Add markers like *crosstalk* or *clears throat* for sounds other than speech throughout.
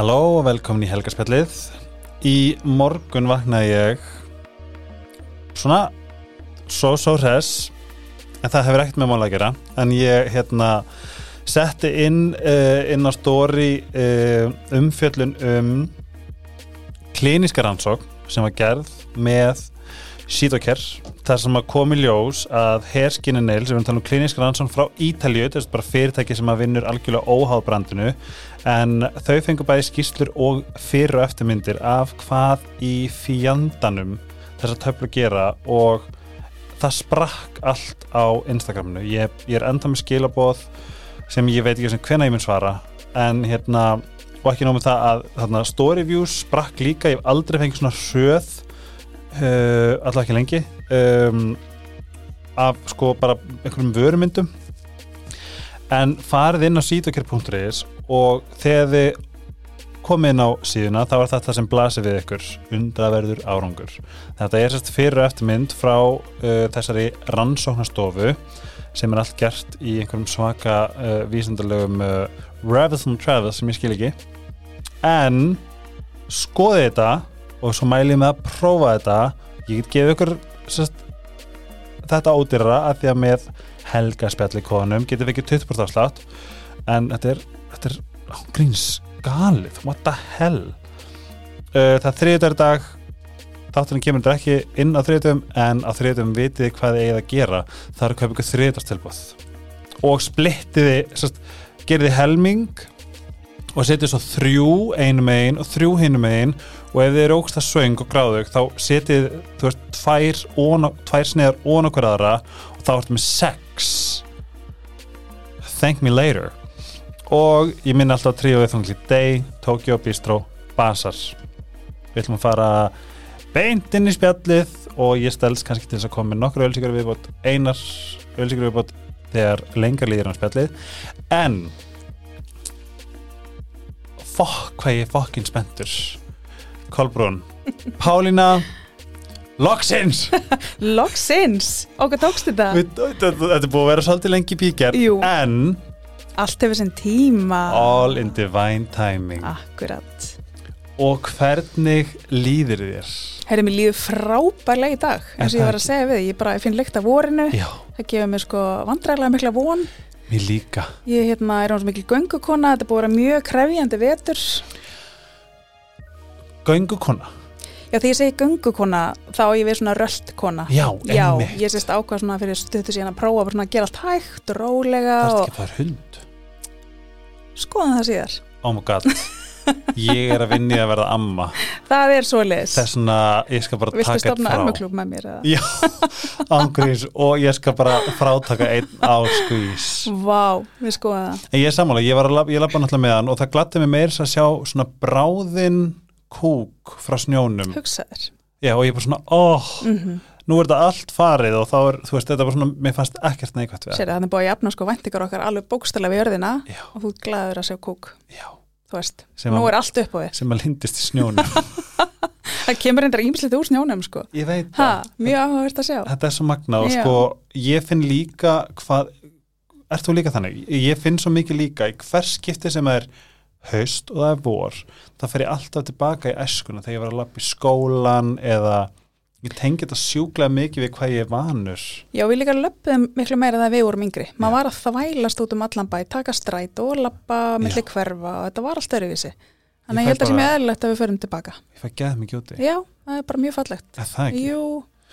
Halló og velkomin í helgarspjallið Í morgun vaknaði ég Svona Svo svo hress En það hefur ekkert með mála að gera. En ég hérna Setti inn uh, inn á story uh, umfjöllun um klíniska rannsók sem var gerð með Sítokær, þar sem að komi ljós að Hairskinn Nail, sem við talum um klíniska rannsók frá Ítalju, þetta er bara fyrirtæki sem að vinnur algjörlega óháð brandinu en þau fengur bæði skýslur og fyrir og eftirmyndir af hvað í fjandanum þess að töflu gera og það sprakk allt á Instagraminu, ég, ég er enda með skilaboð sem ég veit ekki sem hvena ég mun svara en hérna og ekki nómið það að þarna, story views sprakk líka, ég hef aldrei fengið svona hröð uh, alltaf ekki lengi. Um, af sko bara einhverjum vörumyndum. En farið inn á sítokjör.is og þegar þið komið inn á síðuna þá er þetta sem blasir við ykkur. Undraverður árangur. Þetta er sérst fyrir og eftirmynd frá uh, þessari rannsóknastofu sem er allt gert í einhverjum svaka uh, vísindarlegum uh, Ravis and Travis sem ég skil ekki. En skoði þetta og svo mæli ég með að prófa þetta. Ég get gefið ykkur sest, þetta ódýrara að því að með helgaspjalli konum getur við ekki 20% afslátt. En þetta er, þetta er gríns galið, what the hell? Uh, það er þriðdagur dag. Þátturinn kemur þetta ekki inn á þriðdum en á þriðdum vitið hvað þið eigið að gera. Það er að kaupa ykkur þriðdagstilbúð og splittiði gerði helming og setið svo þrjú einum einn og þrjú hinum einn og ef þið eru ógst að söng og gráðug þá setið þú veist tvær, óna, tvær sneðar ón okkur aðra og þá ertu með sex. Thank me later. Og ég minna alltaf tríóið þungli Day, Tokyo Bistro, Basar. Við ætlum að fara beint inn í spjallið og ég stelst kannski til þess að koma með nokkru ölsíkar viðbót einar ölsíkar viðbót þegar lengar líðir á spjallið. En fokk hvað ég er fokkin spenntur Kolbrún. Pálína Loksins. *laughs* Loksins, okkur tókst þetta? Þetta er búið að vera svolítið lengi píkjar Jú. en Allt hefur sinn tíma. all in divine timing. Akkurat. Og hvernig líður þér? Herri, mér líður frábærlega í dag eins og ég var að segja við, ég bara finn lykt af vorinu. Já, það gefur mér sko vandræðilega mikla von. Mér líka. Ég hérna, er án svo mikil göngukona. Þetta er búið að vera mjög krefjandi vetur Göngukona. Já, þegar ég segi göngukona þá er ég við svona röldkona Já, Já, ég sést ákvað svona fyrir stötu síðan að prófa svona að gera allt hægt og rólega Það er ekki að fara hund? Skoðum það síðar. Oh my god. Ég er að vinni að verða amma. Það er svoleiðis. Þess vegna ég skal bara Viltu taka stofna frá. emmuklub með mér? eða? Já, ángurins og ég skal bara frátaka einn á skvís. Vá, við skoðum það. En ég er sammála, ég var að labba, ég labba náttúrulega með hann og það gladdi mig meira að sjá svona bráðin kúk frá snjónum Hugsaður Já, og ég bara svona, óh, mm nú er þetta allt farið og þá er, þú veist, þetta var svona, mér fannst ekkert neikvægt við. Sér það, þannig búið að jafna sko væntingar okkar alveg bókstælega við jörðina Já, og þú ert glaður að sjá kúk, já, þú veist sem Nú er allt upp á þið sem að lindist í snjónum. *laughs* Það kemur reyndar ímislegt úr snjónum sko Ég veit Ha, það. mjög áhugavert að sjá Þetta er svo magna og Já. sko, ég finn líka hvað, ert þú líka þannig? Ég finn svo mikið líka í hvers skipti sem er haust og það er vor, það fer ég alltaf tilbaka í eskuna þegar ég var að lappa í skólan eða ég tengi þetta sjúklega mikið við hvað ég er vanur. Já, við líka löpum miklu meira þegar við vorum yngri. Maður var að þvælast út um allan bæ, taka stræt og lappa milli Já. hverfa og þetta var allt öruvísi Þannig ég held að það sé mjög eðlilegt að við förum tilbaka Ég fæ geð mikið úti. Já, það er bara mjög fallegt Er það ekki? Jú,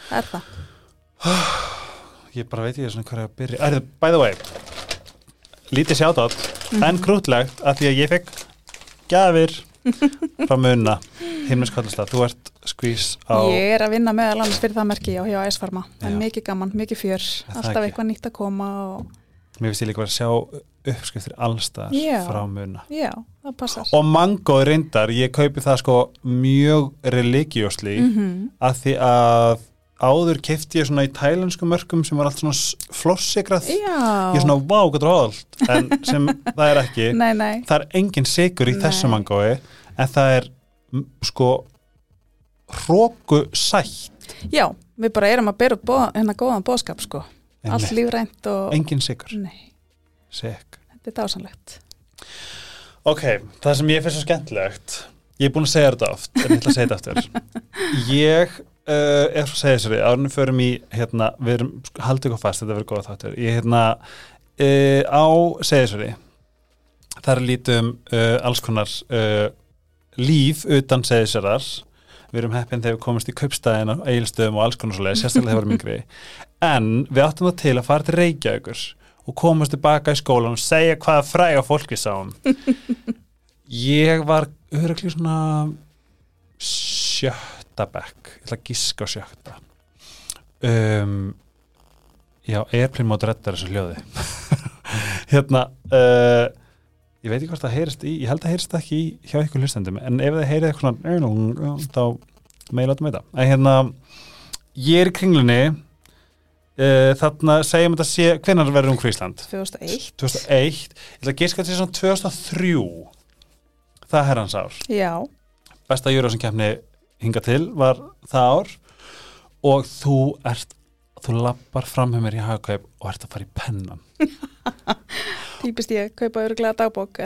það er það Ég bara veit ég svona hvað er að byrja. The way, lítið sjátátt, en krútlegt að því að ég fekk gjafir frá munna, himnes kallastað. Þú ert skvís á... Ég er að vinna meðal annars fyrir það merki já, hjá S-Farma er mikið gaman, mikið fjör Alltaf eitthvað nýtt að koma og Mér finnst ég líka að sjá uppskriftir allstaðar Já. frá muna. já, það passar Og mango reyndar, ég kaupi það sko mjög religiously mm að því að áður kefti ég svona í tælensku mörkum sem var allt svona flossikrað. Ég er svona, vá, hvað er hólt, en sem það er ekki. *laughs* nei, nei. Það er engin sigur í Nei. þessu mangói en það er sko hróku sætt. Já, við bara erum að upp bóða, hérna góðan bóðskap sko. Allt lífrænt og engin sigur Sik. þetta er dásanlegt Ok, það sem ég finnst svo skemmtilegt Ég er búin að segja þetta oft en ég ætla að segja þetta aftur. *laughs* Ég uh, er frá segisri árunum förum í, hérna, við erum sko, haldið ykkur fast, þetta verður góða þáttur. Ég hérna uh, á segisri þar lítum uh, alls konar uh, líf utan segisrar við erum heppin þegar við komumst í kaupstæðin á eigilstöðum og alls konar svoleið, sérstaklega þegar við erum yngri. En við áttum það til að fara til Reykjavíkur og komast tilbaka í skólan og segja hvaða fræga fólki sáum. *laughs* Ég var öruglega svona sjötta bekk. Ég ætla að giska á sjötta. Um, já, Airplane Mode reddar þessu hljóði. *laughs* Hérna uh, ég veit ekki hvort það heyrist í ég held að heyrist það ekki í hjá ykkur hlustendum en ef það heyrið eitthvað þá meila þetta með það en hérna, ég er í kringlunni. Uh, þarna segjum þetta sé, hvenær verður um Ísland? 2001 2001, ég ætla að giska þetta sé svona 2003 það er hans ár. Já, besta júra sem kemni hinga til var það ár. Og þú ert þú lappar fram með mér í hagkaup og ert að fara í pennan. *laughs* Típist ég kaupa öruglega dagbók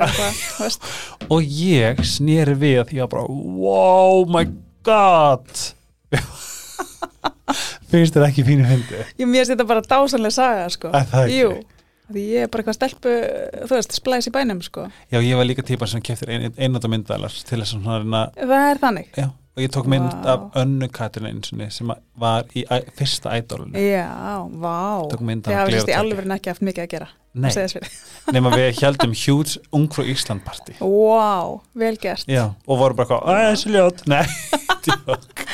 *laughs* og ég snýri við því að bara wow my god. *laughs* Finnst þér ekki fínu hindi Ég finnst þetta bara dásanlega saga, sko. Jú, því ég er bara eitthvað stelpu, þú veist, splæs í bænum, sko. Já ég var líka típan sem keftir ein, einnata myndalar til þess að svona Það er þannig. Já, og ég tók mynd Vá. af önnu Katrin sem var í fyrsta ædolinu Já, vá. Mynd hafa sérst í alveg ekki haft mikið að gera nei, *laughs* nema við heldum *laughs* huge ungfrú Ísland party. Vá, vel gert. Já, og voru bara eitthvað, að þessi ljót. *laughs* Nei, djók.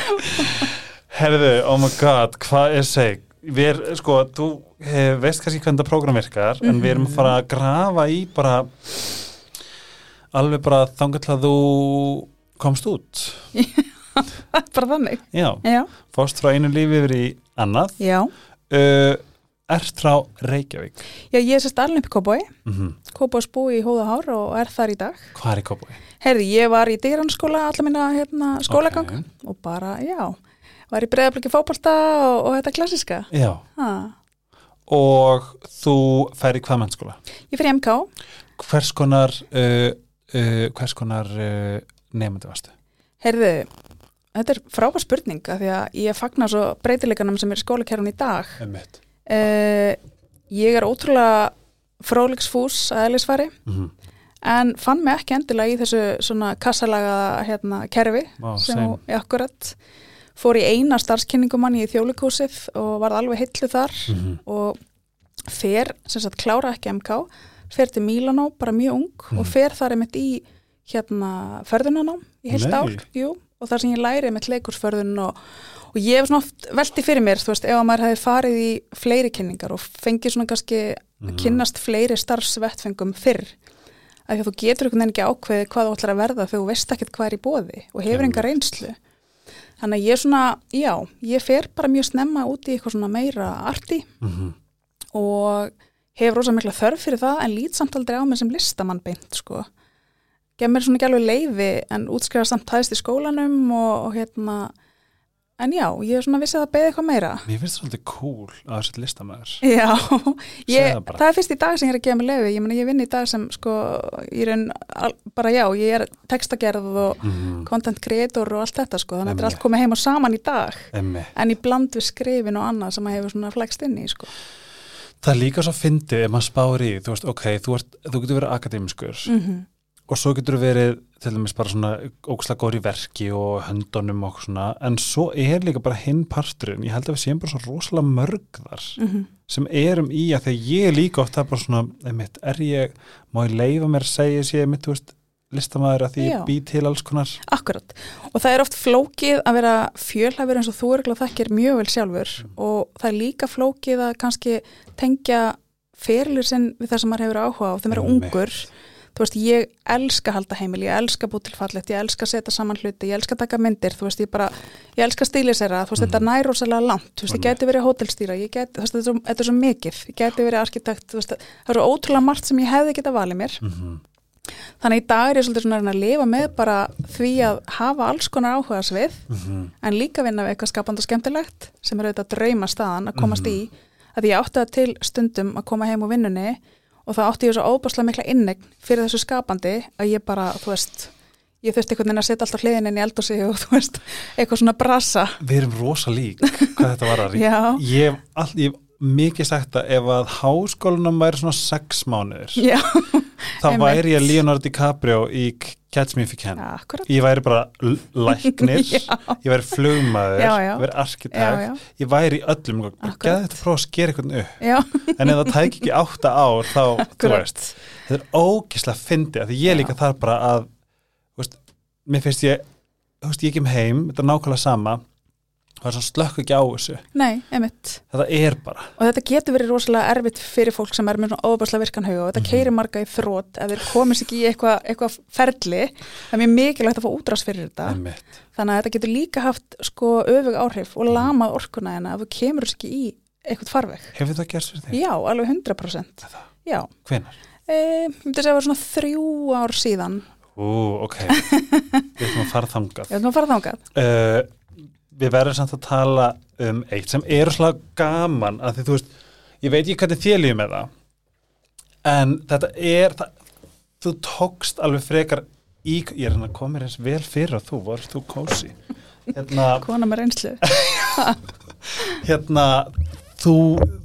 Herðu, oh my god, hvað er seg? Við er, sko, þú hef, veist kannski hvernig þetta prógram virkar en við erum að fara að grafa í bara alveg bara þangar til að þú komst út *laughs* Bara þannig. Já, Já, fórst frá einu lífi yfir í annað. Já. Uh, Ert frá Reykjavík. Já, ég er sérst alveg upp í Kóboi mm Kóbóis búi í Hóðahár og er þar í dag. Hvað er í Kópói? Herði, ég var í dýranskóla allar minna hérna, skólagang og bara, já var í breyðabliki fótbolta og, og þetta klassiska Já, ha. og þú fer í hvað mennskóla? Ég fyrir MK Hvers konar uh, uh, hvers konar uh, nefndi varstu? Herðu, þetta er frábær spurning af því að ég fagnar svo breytileikanum sem er í skólakerfun í dag uh, Ég er ótrúlega fróliksfús að eðlisfari mm -hmm. en fann mig ekki endilega í þessu svona kassalaga hérna, kerfi Vá, sem same. ég akkurat fór í eina starfskynningumann í þjólikúsið og varð alveg hillu þar Mhm. og fer, sem sagt klára ekki MK fer til Mílanó, bara mjög ung Mhm. og fer þar einmitt í hérna förðunanám í heilt ár jú, og þar sem ég læri einmitt leikursförðun og, og ég hef svona oft velti fyrir mér, þú veist, ef að maður hefði farið í fleiri kynningar og fengið svona kannski Mhm. að kynnast fleiri starfsvettfengum fyrr að þú getur einhvern veginn ekki ákveðið hvað þú ætlar að verða þegar þú veist ekkert hvað er í bóði og hefur enga reynslu þannig að ég er svona, já, ég fer bara mjög snemma út í eitthvað svona meira arti Mhm. og hefur rosa mikla þörf fyrir það en lít samt aldrei á mig sem listamann beint sko. Gef mér svona ekki alveg leifi en útskrifa samt hæðist í skólanum og, og hérna en já, ég er svona vissið að beða eitthvað meira. Mér finnst það svolítið cool að þessi listamæður Já, ég, það það, er fyrst í dag sem ég er að gefa mig leifi ég meina ég vinn í dag sem sko ég er bara já, ég er textagerð og mm. content creator og allt þetta sko, þannig að þetta er allt komið heim og saman í dag Emmi en í bland við skrifin og annað sem að hefur svona flækst inn í sko. Það er líka svo fyndið ef maður spáir í þú veist, ok, þú, ert, þú getur verið akademiskur mm og svo getur verið til dæmis bara svona ógslag góður í verki og höndunum og svona, en svo er líka bara hinn parturinn, ég held að við séum bara svo rosalega mörg þar Mm sem erum í að þegar ég er líka oft það er bara svona, einmitt, er ég má ég leifa mér að segja sé, einmitt, þú veist listamæður að því Já. ég bý til alls konar? Akkurat, og það er oft flókið að vera fjölhæfur eins og þú er ekki þekkir mjög vel sjálfur. Og það er líka flókið að kannski tengja fyrirlir sinn við það sem maður hefur áhuga á. Þeim vera Einmitt. ungur þú veist, ég elska að halda heimil, ég elska að búið til fallegt, ég elska að setja saman hluti, ég elska að taka myndir, þú veist, ég bara, ég elska að stílisera, þú veist, þetta Mhm. nær rosalega langt, þú veist, ég gæti verið hótelstýra, ég gæti, þú veist, þetta er, svo, þetta er svo mikið, ég gæti verið arkitekt, þú veist, það er svo ótrúlega margt sem ég hefði getað valið mér, mm -hmm. þannig í dag er ég svolítið svona að að lifa með bara því að hafa alls konar áhuga svið, en líka vinna við eitthvað skapand og skemmtilegt sem er auðvitað drauma staðan að komast Mhm. í að ég átti það til stundum að koma heim úr vinnunni og það átti ég svo óbúslega mikla innegn fyrir þessu skapandi að ég bara, þú veist ég þurfti einhvern veginn að setja alltaf hliðin inn í eldhúsi og *laughs* þú veist, eitthvað svona brasa Við erum rosa lík hvað þetta var að *laughs* all- ég hef mikið sagt að ef að háskólanum væri svona sex mánuður Já, þá væri ég Leonardo DiCaprio í Catch Me If You Can. Akkurat. Ég væri bara læknir. *laughs* Ég væri flugmaður, Já, já. ég væri arkitekt. Ég væri í öllum geði þetta prófa að skera eitthvað upp? En ef það tæki ekki átta ár þá, veist, þetta er ógislega fyndi, því ég líka þarf bara að veist, mér finnst ég veist, ég kem heim, þetta er nákvæmlega sama það er svo slökk ekki á þessu. Nei, þetta er bara, og þetta getur verið rosalega erfitt fyrir fólk sem er með svona óbúslega virkan huga og þetta Mhm. keirir marga í þrótt ef þeir komist ekki í eitthvað eitthva ferli. Það er mjög mikilvægt að fá útrás fyrir þetta. Einmitt. Þannig að þetta getur líka haft sko öfug áhrif og lamað orkuna en ef þú kemur ekki í eitthvað farveg. Hefur það gerst fyrir þig? já, alveg 100% Það. já, hvenar? e, ég myndi að að það var svona þrjú ár síðan. Ú, ok. *laughs* Við ætlum að fara þangað. Ég ætlum að fara þangað. Uh, við verðum samt að tala um eitt sem er slag gaman að því þú veist, ég veit ekki hvernig þér lífið með það en þetta er það, þú tókst alveg frekar í, ég er koma mér eins vel fyrir að þú varst þú kósi hérna, *laughs* kona með reynslu. *laughs* Hérna þú,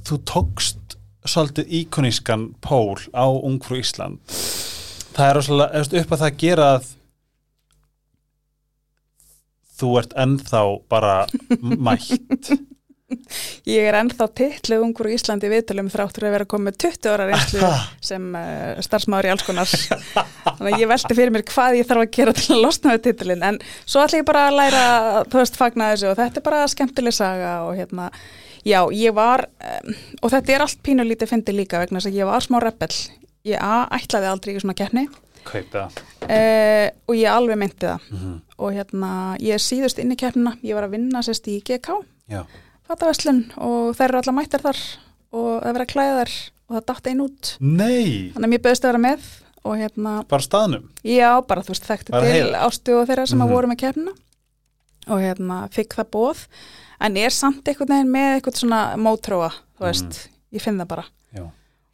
þú tókst svolítið íkonískan pól á Ungfrú Ísland. Það er eftir upp að það gera að þú ert ennþá bara mætt. *laughs* Ég er ennþá titlu ungur í Íslandi viðtölum þráttur að vera komið með 20 ára reynslu sem uh, starfsmáður í alls konar. Þannig að ég velti fyrir mér hvað ég þarf að gera til að losna við titilin en svo ætla ég bara að læra þú veist fagna þessu og þetta er bara skemmtileg saga og hérna, já ég var um, og þetta er allt pínulítið fyndi líka vegna þess að ég var smá rebel. Ég ætlaði aldrei í svona keppni. Kaupa uh, og ég alveg meinti það. Mm og hérna ég er síðust inn í keppnina. Ég var að vinna sérst í GK já, fataverslun og þær eru allar mættar þar og það verið að klæða þær og það datt einn út. Nei. Þannig að mér bauðist að vera með og hérna, bara staðnum? Já, bara þú veist þekkti Bara til og þeirra sem Mhm. að voru með keppnina og hérna, fikk það bóð en er samt einhvern veginn með eitthvað svona mótróa, þú veist ég finn það bara. Mhm. já,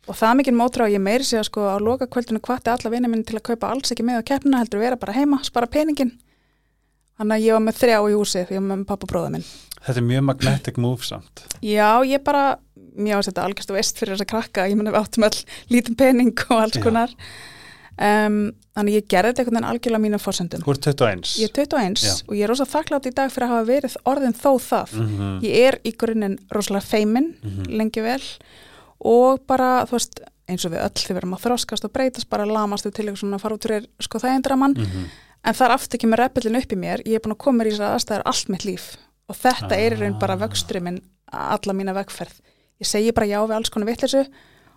og það mikið mótróa, ég meiri sig að sko á loka kvöldinu hvati alla vinni minn til að kaupa alls ekki með á keppnina, heldur vera bara heima, spara peningin þannig að ég var með þrjá í húsi ég var með pappa og bróða minn þetta er mjög magnetic move samt Já, ég bara, mér ást þetta algjörstu veist fyrir þess að krakka, ég menna við áttum all lítið pening og alls Já. konar um, þannig ég gerði þetta einhvern veginn algjörlega á mínum fórsendum. þú ert 21 Ég er 21 Já. og ég er rosa þakklátt í dag fyrir að hafa verið orðin þó það. Mhm, Ég er í grunninn rosalega feimin, mhm. lengi vel og bara, þú veist, eins og við öll við erum að þroskast og breytast, bara lamast við til eitthvað svona að fara út fyrir sko þægindramann Mhm. En það er aftur ekki með repellin upp í mér. Ég er búin að koma í þess aðstæður allt mitt líf. Og þetta er í raun bara Ah. vöxturinn minn alla mína vegferð. Ég segi bara já við alls konar vitleysu.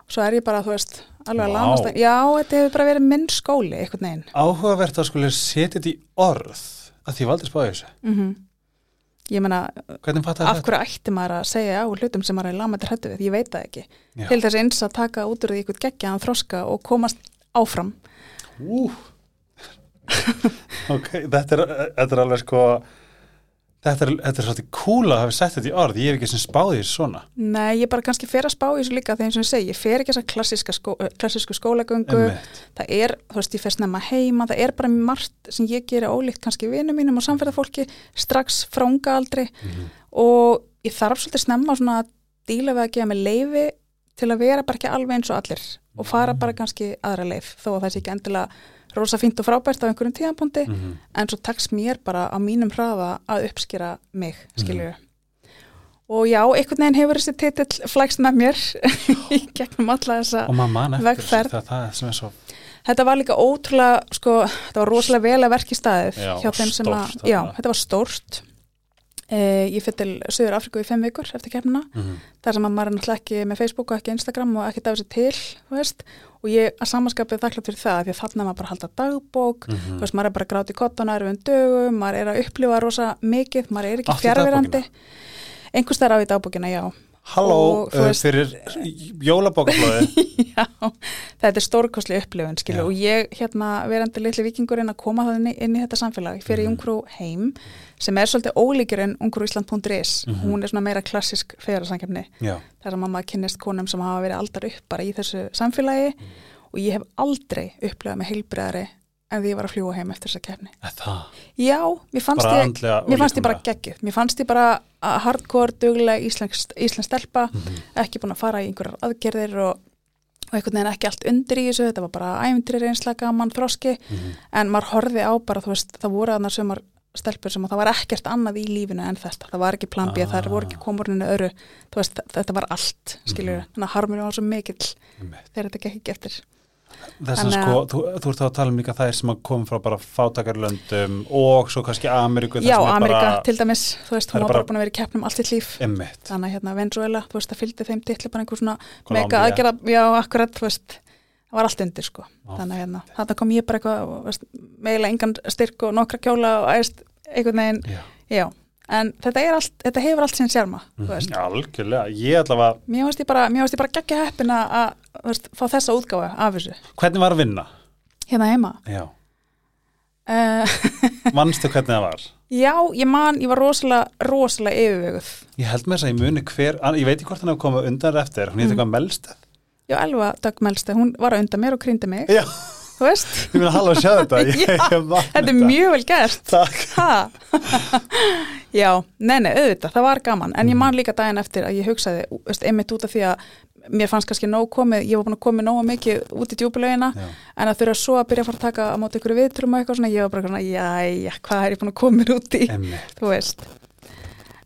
Og svo er ég bara, þú veist, alveg að að- já, þetta hefur bara verið minn skóli einhvern veginn. Áhugavert að skulle setja þetta í orð að því ég valdi spáði þessu. Mm ég meina, hvernig fattar af hverju ætti maður að segja á hlutum sem maður er lamandi hrættu við, ég veit það ekki. Já. til þess eins að taka út úr því eitthvað geggjaðan þroska og komast áfram. Ú. ok, þetta er, þetta er alveg sko þetta er, þetta er svolítið cool að hafa sett þetta í orð. Ég hef ekki sem spáði þessu svona. Nei, ég bara kannski fer að spá í þessu líka þegar og ég segi, ég fer ekki þess að klassíska skó, eh, klassísku skólagöngu. Einmitt. það er, þú veist, ég fer snemma heima það er bara margt sem ég geri ólíkt kannski vinum mínum og samferðafólki strax frá unga aldri. Mhm. og ég þarf svolítið snemma svona að díla við að gefa mig leifi til að vera bara ekki alveg eins og allir og fara bara kannski aðra leif þó að það sé ekki endilega rosa fínt og frábært á einhverjum tíðanbúndi Mhm. en svo takks mér bara á mínum hraða að uppskera mig, skiljur og já, einhvern veginn hefur þessi titill flækst með mér *laughs* í gegnum alla þessa og maður man eftir þessu, það, er sem er svo Þetta var líka ótrúlega, sko, þetta var rosalega vel að verki staðið Já, hjá þeim sem að, já, þetta var stórt. Eh, ég fyrir til Suður Afriku í fimm vikur eftir kemna, Mhm. þar sem að maður er náttúrulega ekki með Facebook og ekki Instagram og ekkert af þessu til, þú veist, og ég að samanskapið þakklátt fyrir það, því að þarna maður bara halda dagbók, Mhm. þú veist, maður er bara að gráta í kottana erfum dögum, maður er að upplifa rosa mikið, maður er ekki dagbókina? Einhvers þar á í dagbókina, já. Halló, Og, uh, veist- fyrir jólabókaflóði *laughs* Já, þetta er stórkostli upplifun og ég hérna verandi litli vikingurinn að koma það inn í, inn í þetta samfélag fyrir Mhm. Jungfrú heim sem er svolítið ólíkir en ungfrúísland.is Mhm. hún er svona meira klassisk feðarsankefni Já, þar að mamma kynnist konum sem hafa verið aldar upp bara í þessu samfélagi. Og ég hef aldrei upplifað með heilbriðari en því ég var að fljúa heim eftir þessa kefni það? Já, mér fannst bara ég ég bara geggjuð, mér fannst ég bara hardcore, dugleg, íslensk, íslensk stelpa, Mhm. ekki búin að fara í einhverjar aðgerðir og, og einhvern veginn ekki allt undir í þessu, þetta var bara ævindri reynsla gaman þroski, Mhm. en maður horfði á bara, veist, það voru aðnar sumar stelpur sem að það var ekkert annað í lífinu en þetta, það var ekki plan B, Ah. það voru ekki komurinu öru, þú veist, þetta var allt, skiljur, Mhm. þannig að harmurinn var svo mikill þegar þetta gekk ekki eftir. Þess að Þannig sko, að- þú, þú ert þá að tala um líka þær sem að koma frá bara fátakarlöndum og svo kannski Ameríku Já, sem er Amerika bara til dæmis, þú veist, hún var bara- búin að vera í keppnum allt sitt líf. emmitt, Þannig að hérna Venezuela, þú veist, það fylgdi þeim titli bara einhver svona Colombia. mega aðgerða, já, akkurat, þú veist, það var allt undir, sko. Ó, Þannig að hérna, þetta kom ég bara eitthvað, meila engan styrk og nokkra kjóla og æst einhvern veginn, já, já. En þetta allt, þetta hefur allt sinn veist. Mhm, algjörlega, ég allavega Mér varst ég bara, bara geggja heppin að, veist, fá þessa útgáfa af þessu. hvernig var að vinna? Hérna heima. Já, *laughs* Uh, vannstu hvernig það var? já, ég man, ég var rosalega, rosalega yfirveguð. Ég held með þess að ég muni hver, ég veit ekki hvort hann hefur komið undan eftir, hún Mm. heit eitthvað melstað Já, Elva Dögg Melste, hún var að undan mér og krýndi mig, Já, þú veist. ég vil halva að sjá þetta. *laughs* Ég, Já, ég Þetta er mjög vel gert. *laughs* Já, nei, nei, auðvitað, það var gaman. En ég man líka daginn eftir að ég hugsaði veist, einmitt út af því að mér fannst kannski nóg komið, ég var búin að komið nóg mikið út í djúbulögina Já. en að þurfa svo að byrja að fara að taka á móti ykkur viðtrum og eitthvað svona, ég var bara svona, jæja, hvað er ég búin að mér út í, Emmitt, þú veist.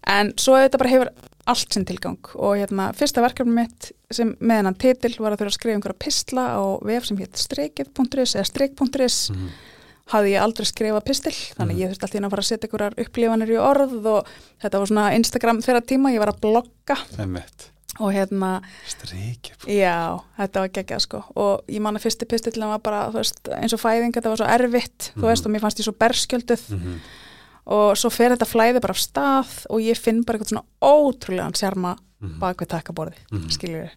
En svo auðvitað bara hefur allt sinn tilgang og hérna, fyrsta verkefni mitt sem með hennan titil var að þurfa að skrifa einhverja pistla á vef sem hétt streikið.is eða streik.is Mhm. hafði ég aldrei skrifað pistil þannig Mhm. ég þurfti alltaf inn að fara að setja einhverjar upplifanir í orð og þetta var svona Instagram þeirra tíma, ég var að blogga og hérna, Striki já, þetta var geggjað sko og ég man að fyrsti pistillin var bara veist, eins og fæðing, þetta var svo erfitt þú Mhm. veist og mér fannst ég svo berskjölduð Mhm. Og svo fer þetta flæði bara af stað og ég finn bara eitthvað svona ótrúlegan sjarma Mhm. bak við takkaborði, Mhm. skiljur við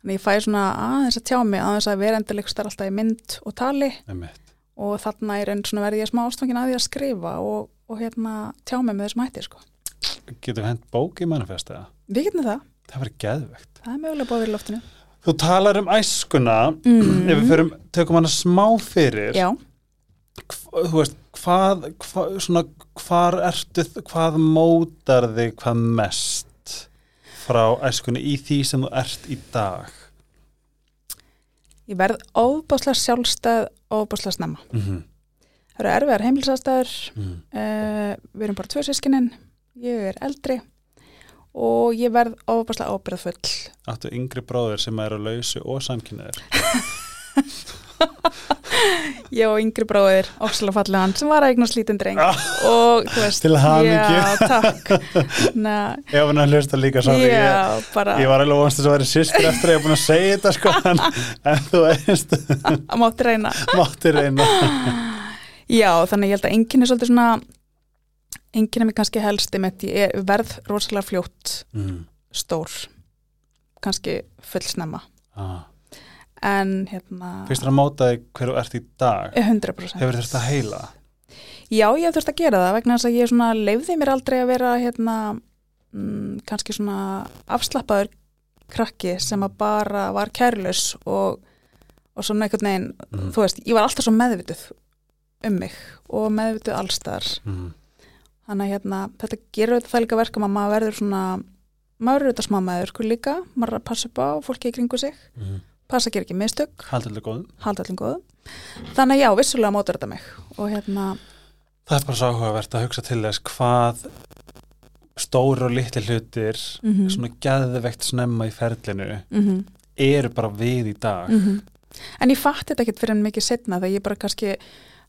þannig ég fæ svona aðeins að tjá mig aðeins að vera endilegstar alltaf í mynd og tali Emmitt og þarna er enn svona verði ég smá ástfangin að því að skrifa og, og hérna tjá mig með þessum hætti sko. Getur við hent bók í manifest eða? Við getum það, Það verður geðvegt það er mögulega búið í loftinu. Þú talar um æskuna Mm. ef við förum, tökum hana smá fyrir Já, þú veist, hvað, hvað svona, hvar ertu, hvað mótar þig hvað mest frá æskunni í því sem þú ert í dag ég verð óbáslega sjálfstæð og óbáslega snemma. mm -hmm. Það eru erfiðar heimilsastæður, mm. uh, við erum bara tvö sískinin, ég er eldri og ég verð óbáslega ábyrðfull. Áttu yngri bróðir sem er að lausu og samkynniðir *laughs* Ég og yngri bróðir, óbáslega fallegan, sem var að eignast lítinn dreng. Og þú veist, já, takk. Ef hann að hlusta líka svo ég, ég var alveg þess að vera sýstir eftir að ég er búin að segja þetta sko en, en þú veist, *laughs* mátti reyna. mátti reyna. Já, þannig ég held að enginn er svolítið svona enginn er mér kannski helst ég er- verð rosalega fljótt mm. stór. Kannski fullsnemma. Ah. En hérna Fyrst er að móta þig hver þú ert í dag 100% Hefur þurft að heila Já, ég hef þurft að gera það vegna þess að ég svona leifði mér aldrei að vera hérna mm, kannski svona afslappaður krakki sem að bara var kærlaus og, og svona einhvern veginn mm. þú veist, ég var alltaf svo meðvituð um mig og meðvituð allstaðar Mm. þannig að hérna, þetta gerur þetta það líka verkum að maður verður svona maður er þetta smá maður sko líka maður er að passa upp á fólki í kringu sig Mm. Passa að gera ekki mistök, Haldið góðum halda allir góðum þannig að já, vissulega mótur þetta mig og hérna, Það er bara svo áhugavert að hugsa til þess hvað stóru og litli hlutir mm svona geðvegt snemma í ferlinu -hmm. eru bara við í dag. Mhm. en ég fatt þetta ekkert fyrir en mikið setna þegar ég bara kannski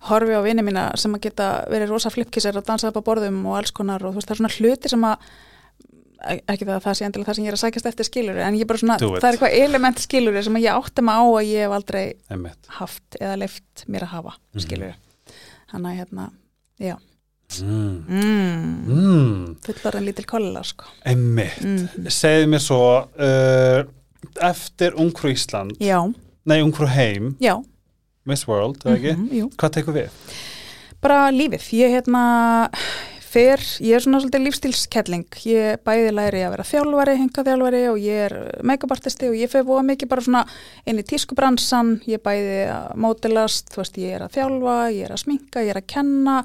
horfi á vini mína sem að geta verið rosa flippkissar og dansa upp á borðum og alls konar og þú veist, það er svona hluti sem að ekki það að það sé endilega það sem ég er að sækjast eftir skilur en ég bara svona, það er eitthvað element skilur sem ég átti mig á að ég hef aldrei Einmitt. haft eða leift mér að hafa Mhm. skilur þannig að hérna, já mm. mm. Mm. fullar en lítil kolla sko. Einmitt, mm. segðu mér svo uh, eftir Ungfrú Ísland já, nei Ungfrú Heim, já Miss World, eða ekki mhm, jú. hvað tekur við? bara lífið, ég hérna fer, ég er svona svolítið lífstílskelling. Ég bæði læri að vera þjálfari henga þjálfari og ég er make-up-artisti og ég fer búa mikið bara svona inn í tískubransan, ég bæði að mótilast, þú veist, ég er að þjálfa ég er að sminka, ég er að kenna.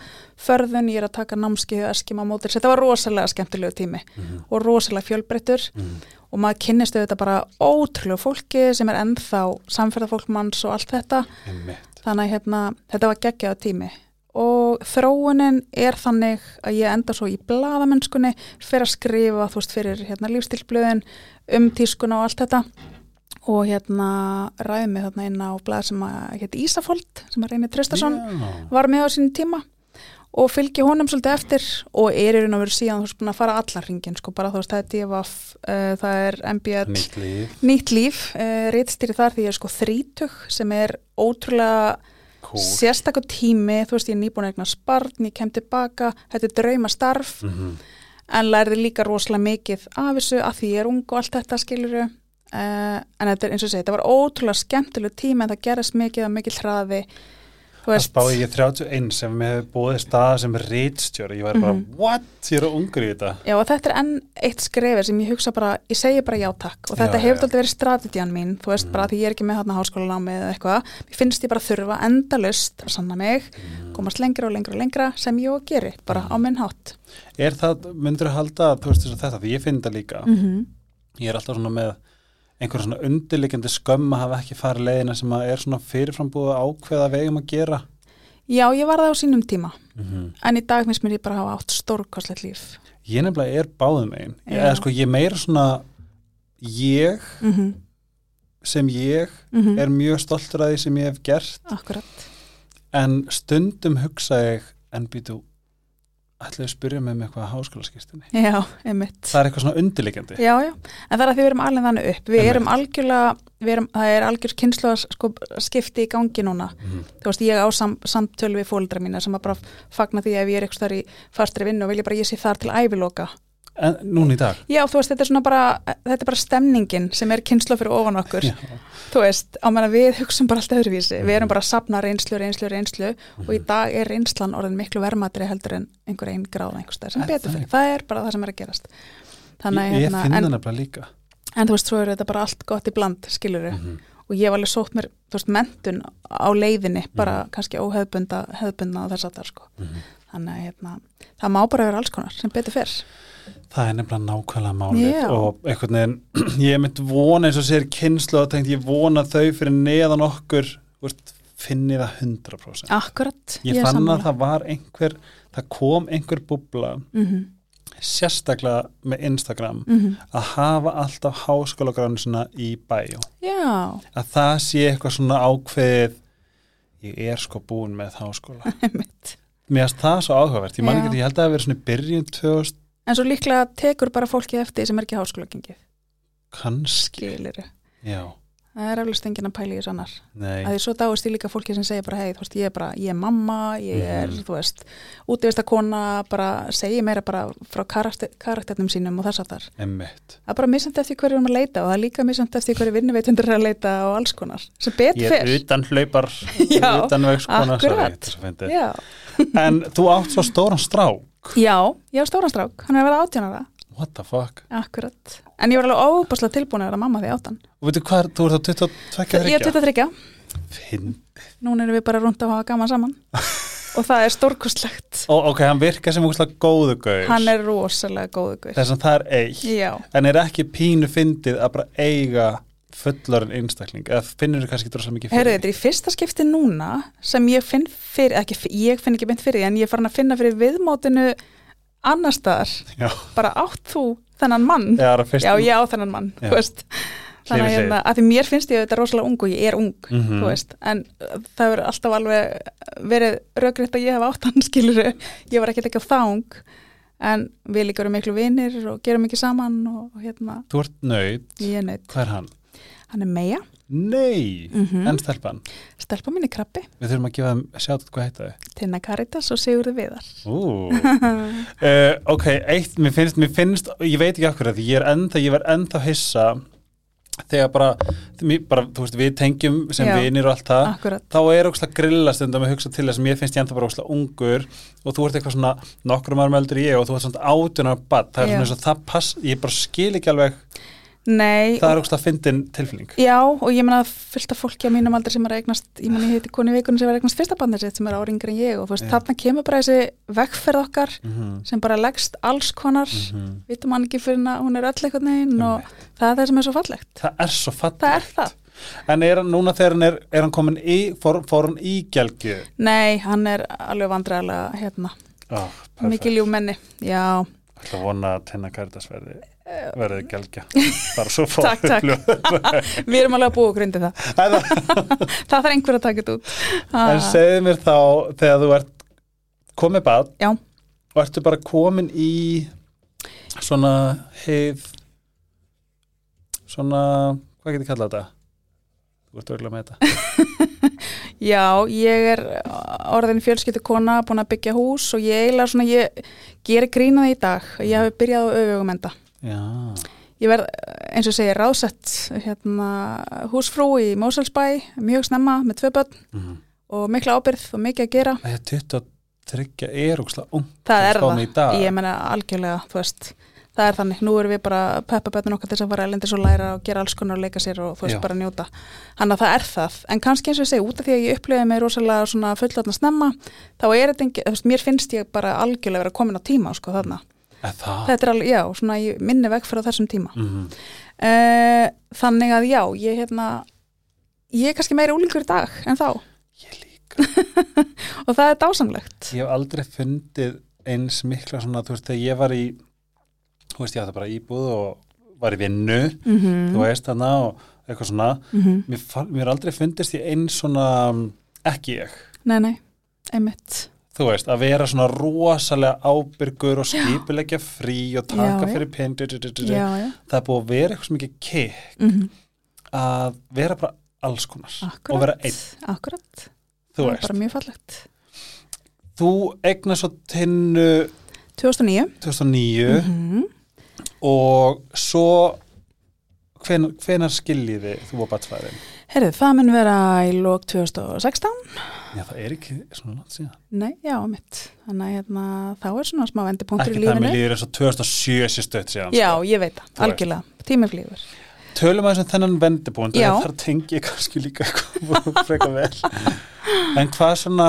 Förðun, ég er að taka námskið eskima mótil, þetta var rosalega skemmtilegu tími Mm. og rosalega fjölbreyttur. Mm. og maður kynnist auðvitað bara ótrúlega fólki sem er ennþá samferðafólk manns og allt þetta. Einmitt. þannig að hérna, þetta var geggjaða tími og þróunin er þannig að ég enda svo í bladamennskunni fyrir að skrifa, þú veist, fyrir hérna, lífstilblöðin um tískuna og allt þetta. Og hérna ræði mig þarna inn á blað sem að hétt Ísafold, sem að reynir Tristason Já. var með á sínum tíma. Og fylgi honum svolítið eftir og er í raun og veru síðan þú veist búin að fara allan ringin sko bara þú veist það er DFF, uh, það er MBL nýtt líf, líf, uh, rítstýri þar því ég er sko þrítug sem er ótrúlega cool. sérstakur tími, þú veist ég er nýbúin að egna sparn, ég kem tilbaka, þetta er drauma starf mm en lærði líka rosalega mikið af þessu að því ég er ung og allt þetta skiluru uh, en þetta er eins og segi, þetta var ótrúlega skemmtileg tími en það gerist mikið að mikið hraði Það spáði ég 31 sem hefði búið staða sem rítstjóri, ég var bara, Mhm. what? Ég er ungur í þetta. Já og þetta er enn eitt skrefir sem ég hugsa bara, ég segi bara já takk og þetta Já, hefur alltaf verið strategían mín, þú veist Mhm. bara því ég er ekki með þarna háskólanámi eða eitthvað, mér finnst ég bara þurfa endalust að sanna mig, Mm. komast lengra og lengra og lengra sem ég og geri, bara á minn hátt. Er það, myndur þú halda, þú veist þess að þetta, því ég finn það líka, Mm -hmm. ég er alltaf svona með einhver svona undirliggjandi skömm að hafa ekki farið leiðina sem að er svona fyrirframbúið að ákveða vegum að gera. Já, ég var það á sínum tíma, Mm en í dag finnst mér ég bara hafa átt stórkostlegt líf. Ég nefnilega er báðum einn. Eða sko, ég meira svona, ég Mm -hmm. sem ég er mjög stoltur að því sem ég hef gert, Akkurat. en stundum hugsa ég, en býtu, ætlaðu að spyrja mig með eitthvað háskólaskistinni. Já, einmitt. Það er eitthvað svona undirliggjandi. Já, já, en það er að við erum alveg þannig upp. Við Einmitt. erum algjörlega, við erum, það er algjör kynslu sko, skipti í gangi núna. Mhm. Þú veist, ég á sam, samtölu við fóldra mína sem að bara fagna því ef ég er eitthvað þar í fastri vinnu og vilja bara ég sé þar til æviloka. En núna í dag? Já, þú veist, þetta er svona bara, þetta er bara stemningin sem er kynslu fyrir ofan okkur. Já. Þú veist, á meðan við hugsum bara allt öðruvísi. Við erum bara að sapna reynslu, reynslu, reynslu og í dag er reynslan orðin miklu vermaðri heldur en einhver einn gráða einhver stær sem betur fyrir. Það er bara það sem er að gerast. Þannig, Ég, ég hérna, finn en, það nefnilega líka. en þú veist, svo er þetta bara allt gott í bland, skiluru. Mhm. Og ég hef alveg sótt mér, þú veist, mentun á leiðinni, bara Mhm. kannski óhefbunda, hefbunda og þess að það, sko. Mhm. Þannig hérna, það Það er nefnilega nákvæmlega málið Já. og einhvern veginn, *clears throat* ég mitt vona eins og sér kynslu og tengt ég vona þau fyrir neðan okkur veist, finni það 100%. Akkurat, ég er fann sammála. að það var einhver, það kom einhver búbla, Mhm, sérstaklega með Instagram, mhm. að hafa alltaf háskólagránu svona í bæjó. Já, Að það sé eitthvað svona ákveðið, ég er sko búin með háskóla. *laughs* Mér finnst það svo áhugavert, ég Já. ekki, ég held að það hafi verið svona byrjun 2000, En svo líklega tekur bara fólki eftir sem er ekki háskóla gengið. kannski, Það er eflust enginn að pæla í þess annar. nei. að því svo dáist ég líka fólki sem segir bara hei, þú veist, ég er bara, ég er mamma, ég er, Mhm. þú veist, útivist að kona bara segja meira bara frá karakter, karakternum sínum og þess að þar. Það er bara misjönd eftir hverju við erum að leita og það er líka misjönd eftir hverju vinnuveitundur er að leita og alls konar. Sem betur Ég er fyrr. utan hlaupar, *laughs* utan vegskona, akkurat. sorry, Já. En þú átt svo stóran strák. Já, ég á stóran strák, hann er að vera átjónara. What the fuck? Akkurat. En ég var alveg óbúslega tilbúin að vera mamma því áttan. Og veitu hvað, þú ert á 22 Ég er 23, Finn. núna erum við bara rúnd að hafa gaman saman. *laughs* og það er stórkustlegt. Og ok, hann virkar sem úrslega góðu gaur. Hann er rosalega góðu guð. Þess að það er eitt. Já. En er ekki pínu fyndið að bara eiga fullorinn einstakling? Eða finnur þú kannski drosa mikið fyrir? þetta er í fyrsta skipti núna sem ég finn fyrir, ekki, ég finn ekki mynd fyrir en ég er farin að finna fyrir viðmótinu annar staðar, Já, bara átt þú þennan mann, er að já ég á þennan mann Já. þú veist, þannig að hérna, að því mér finnst ég þetta rosalega ung og ég er ung Mhm. þú veist, en uh, það verður alltaf alveg verið rökriðt að ég hef átt hann *laughs* skiluru, ég var ekkert ekki á það ung en við líka erum miklu vinir og gerum mikið saman og hérna, Þú ert er neitt Hvað er hann? Hann er Meja, Nei, Mhm. en stelpan stelpa minni krabbi, Við þurfum að gefa þeim sjátt hvað heita þau Tinna Karitas og Sigurði Viðar. Uh, ok, eitt, mér finnst, mér finnst, ég veit ekki hverju, því ég er ennþá, ég verð ennþá hissa þegar bara, bara, þú veist, við tengjum sem vinir og allt það, Akkurat. þá er ókslega grilla stundum að hugsa til þess að mér finnst ég ennþá bara ókslega ungur og þú ert eitthvað svona nokkrum árum eldur en ég og þú ert svona átjunar bad, það er Já. svona eins og það pass, ég bara skil ekki alveg, Nei, það er ókslega fyndin tilfinning. Já, og ég meina fullt af fólki á mínum aldrei sem er að eignast, ég meina ég heiti koni vikunum sem er að eignast fyrsta bandið sitt sem er áringar en ég og Já. þarna kemur bara þessi vegferð okkar Mm -hmm. sem bara leggst alls konar, vitum hann ekki fyrir að hún er öll eitthvað neginn og það er það sem er svo fallegt. Það er svo fallegt. Það er það. En er hann núna þegar hann er, er hann komin í, fór, fór hann í gelgju? Nei, hann er alveg vandræðilega hérna, Oh, mikið ljúmenni, já, Það vona að tenna kæritas verði, verði gelgja. *laughs* Bara svo fór. Takk, takk. *laughs* við erum alveg að búa grundi það, *laughs* það þarf einhver að taka þetta út. En segðu mér þá, þegar þú ert komið bad Já. og ertu bara komin í svona heið, svona, hvað getur kallað þetta? Þú ert örgulega með þetta. Já, ég er orðin fjölskyldu kona, búin að byggja hús og ég eiginlega svona, ég gerir grínaði í dag, ég hafi byrjað á öfugumenda. Já. Ég verð, eins og segja, ráðsett hérna, húsfrú í Mósalsbæ, mjög snemma með tvö börn Mm. og mikla ábyrð og mikið að gera. Það er 23 er úrslega ung. Það er það, ég meina algjörlega, þú veist, það er þannig, nú erum við bara að peppa börnun okkar til þess að fara elendis og læra og gera alls konar og leika sér og þú veist bara njóta. Þannig að það er það, en kannski eins og ég segi, út af því að ég upplifaði mig rosalega svona fullotna snemma, þá er þetta mér finnst ég bara algjörlega vera komin á tíma, sko, þarna. Það? Þetta er alveg, já, svona ég minni veg fyrir þessum tíma. Mm Uh, þannig að já, ég hérna, ég er kannski meiri úlingur í dag en þá Ég líka. *laughs* og það er dásamlegt. Ég hef aldrei fundið eins mikla svona, þú veist, þegar ég var í, þú veist, ég átti bara íbúð og var í vinnu, Mm -hmm. þú veist, þarna og eitthvað svona. Mér, fann- mér er aldrei fundist ég eins svona, ekki ég, Nei, nei, einmitt. Þú veist, að vera svona rosalega ábyrgur og skipulegja frí og taka Já, fyrir pinn, það er búið að vera eitthvað svo mikið kikk Mm að vera bara alls konar og vera einn, Akkurat. þú það er bara mjög fallegt. Þú eignast svo tinnu 2009. 2009 -hmm. og svo hven, hvenar skiljiði þú og batsfæðin? Herðu, það mun vera í lók 2016. Já, það er ekki svona langt síðan. Nei, já, mitt. Þannig að hérna, þá er svona smá vendipunktur Ekki í það lífinu. mér líður eins og 2007 sér stödd síðan. Já, sko. ég veit það, algjörlega. Tími flýgur. Tölum aðeins um þennan vendipunkt, Já. þar tengi ég kannski líka eitthvað *laughs* frekar vel. En hvað svona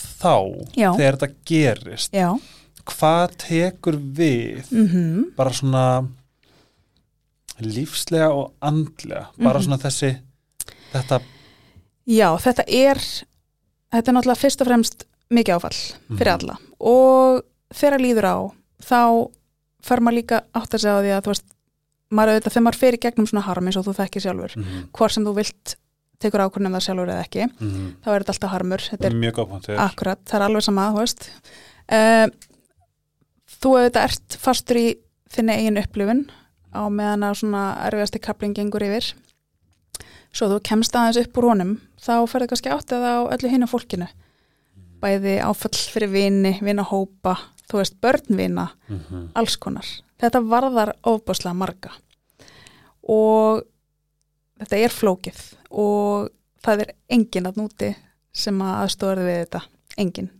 þá, Já. þegar þetta gerist, Já. hvað tekur við Mm bara svona lífslega og andlega, bara Mhm. svona þessi, þetta, Já, þetta er, þetta er náttúrulega fyrst og fremst mikið áfall fyrir Mhm. alla. Og þegar líður á, þá fer maður líka átt að segja á því að þú veist, maður auðvitað þegar maður fer í gegnum svona harm eins og þú þekkir sjálfur, mm hvort sem þú vilt tekur ákvörnum það sjálfur eða ekki, -hmm. þá er þetta alltaf harmur. Þetta er mjög punktur. Akkurat, það er alveg sama, þú veist. Uh, þú auðvitað ert fastur í þinni eigin upplifun á meðan að svona erfiðasti kapling gengur yfir. Svo þú kemst aðeins upp úr honum, þá ferðu kannski áttið á öllu hinu fólkinu. Bæði áfall fyrir vini, vinahópa, þú veist, börnvina, Mm alls konar. Þetta varðar ofbáslega marga. Og þetta er flókið og það er enginn að núti sem að aðstóðar við þetta. Enginn.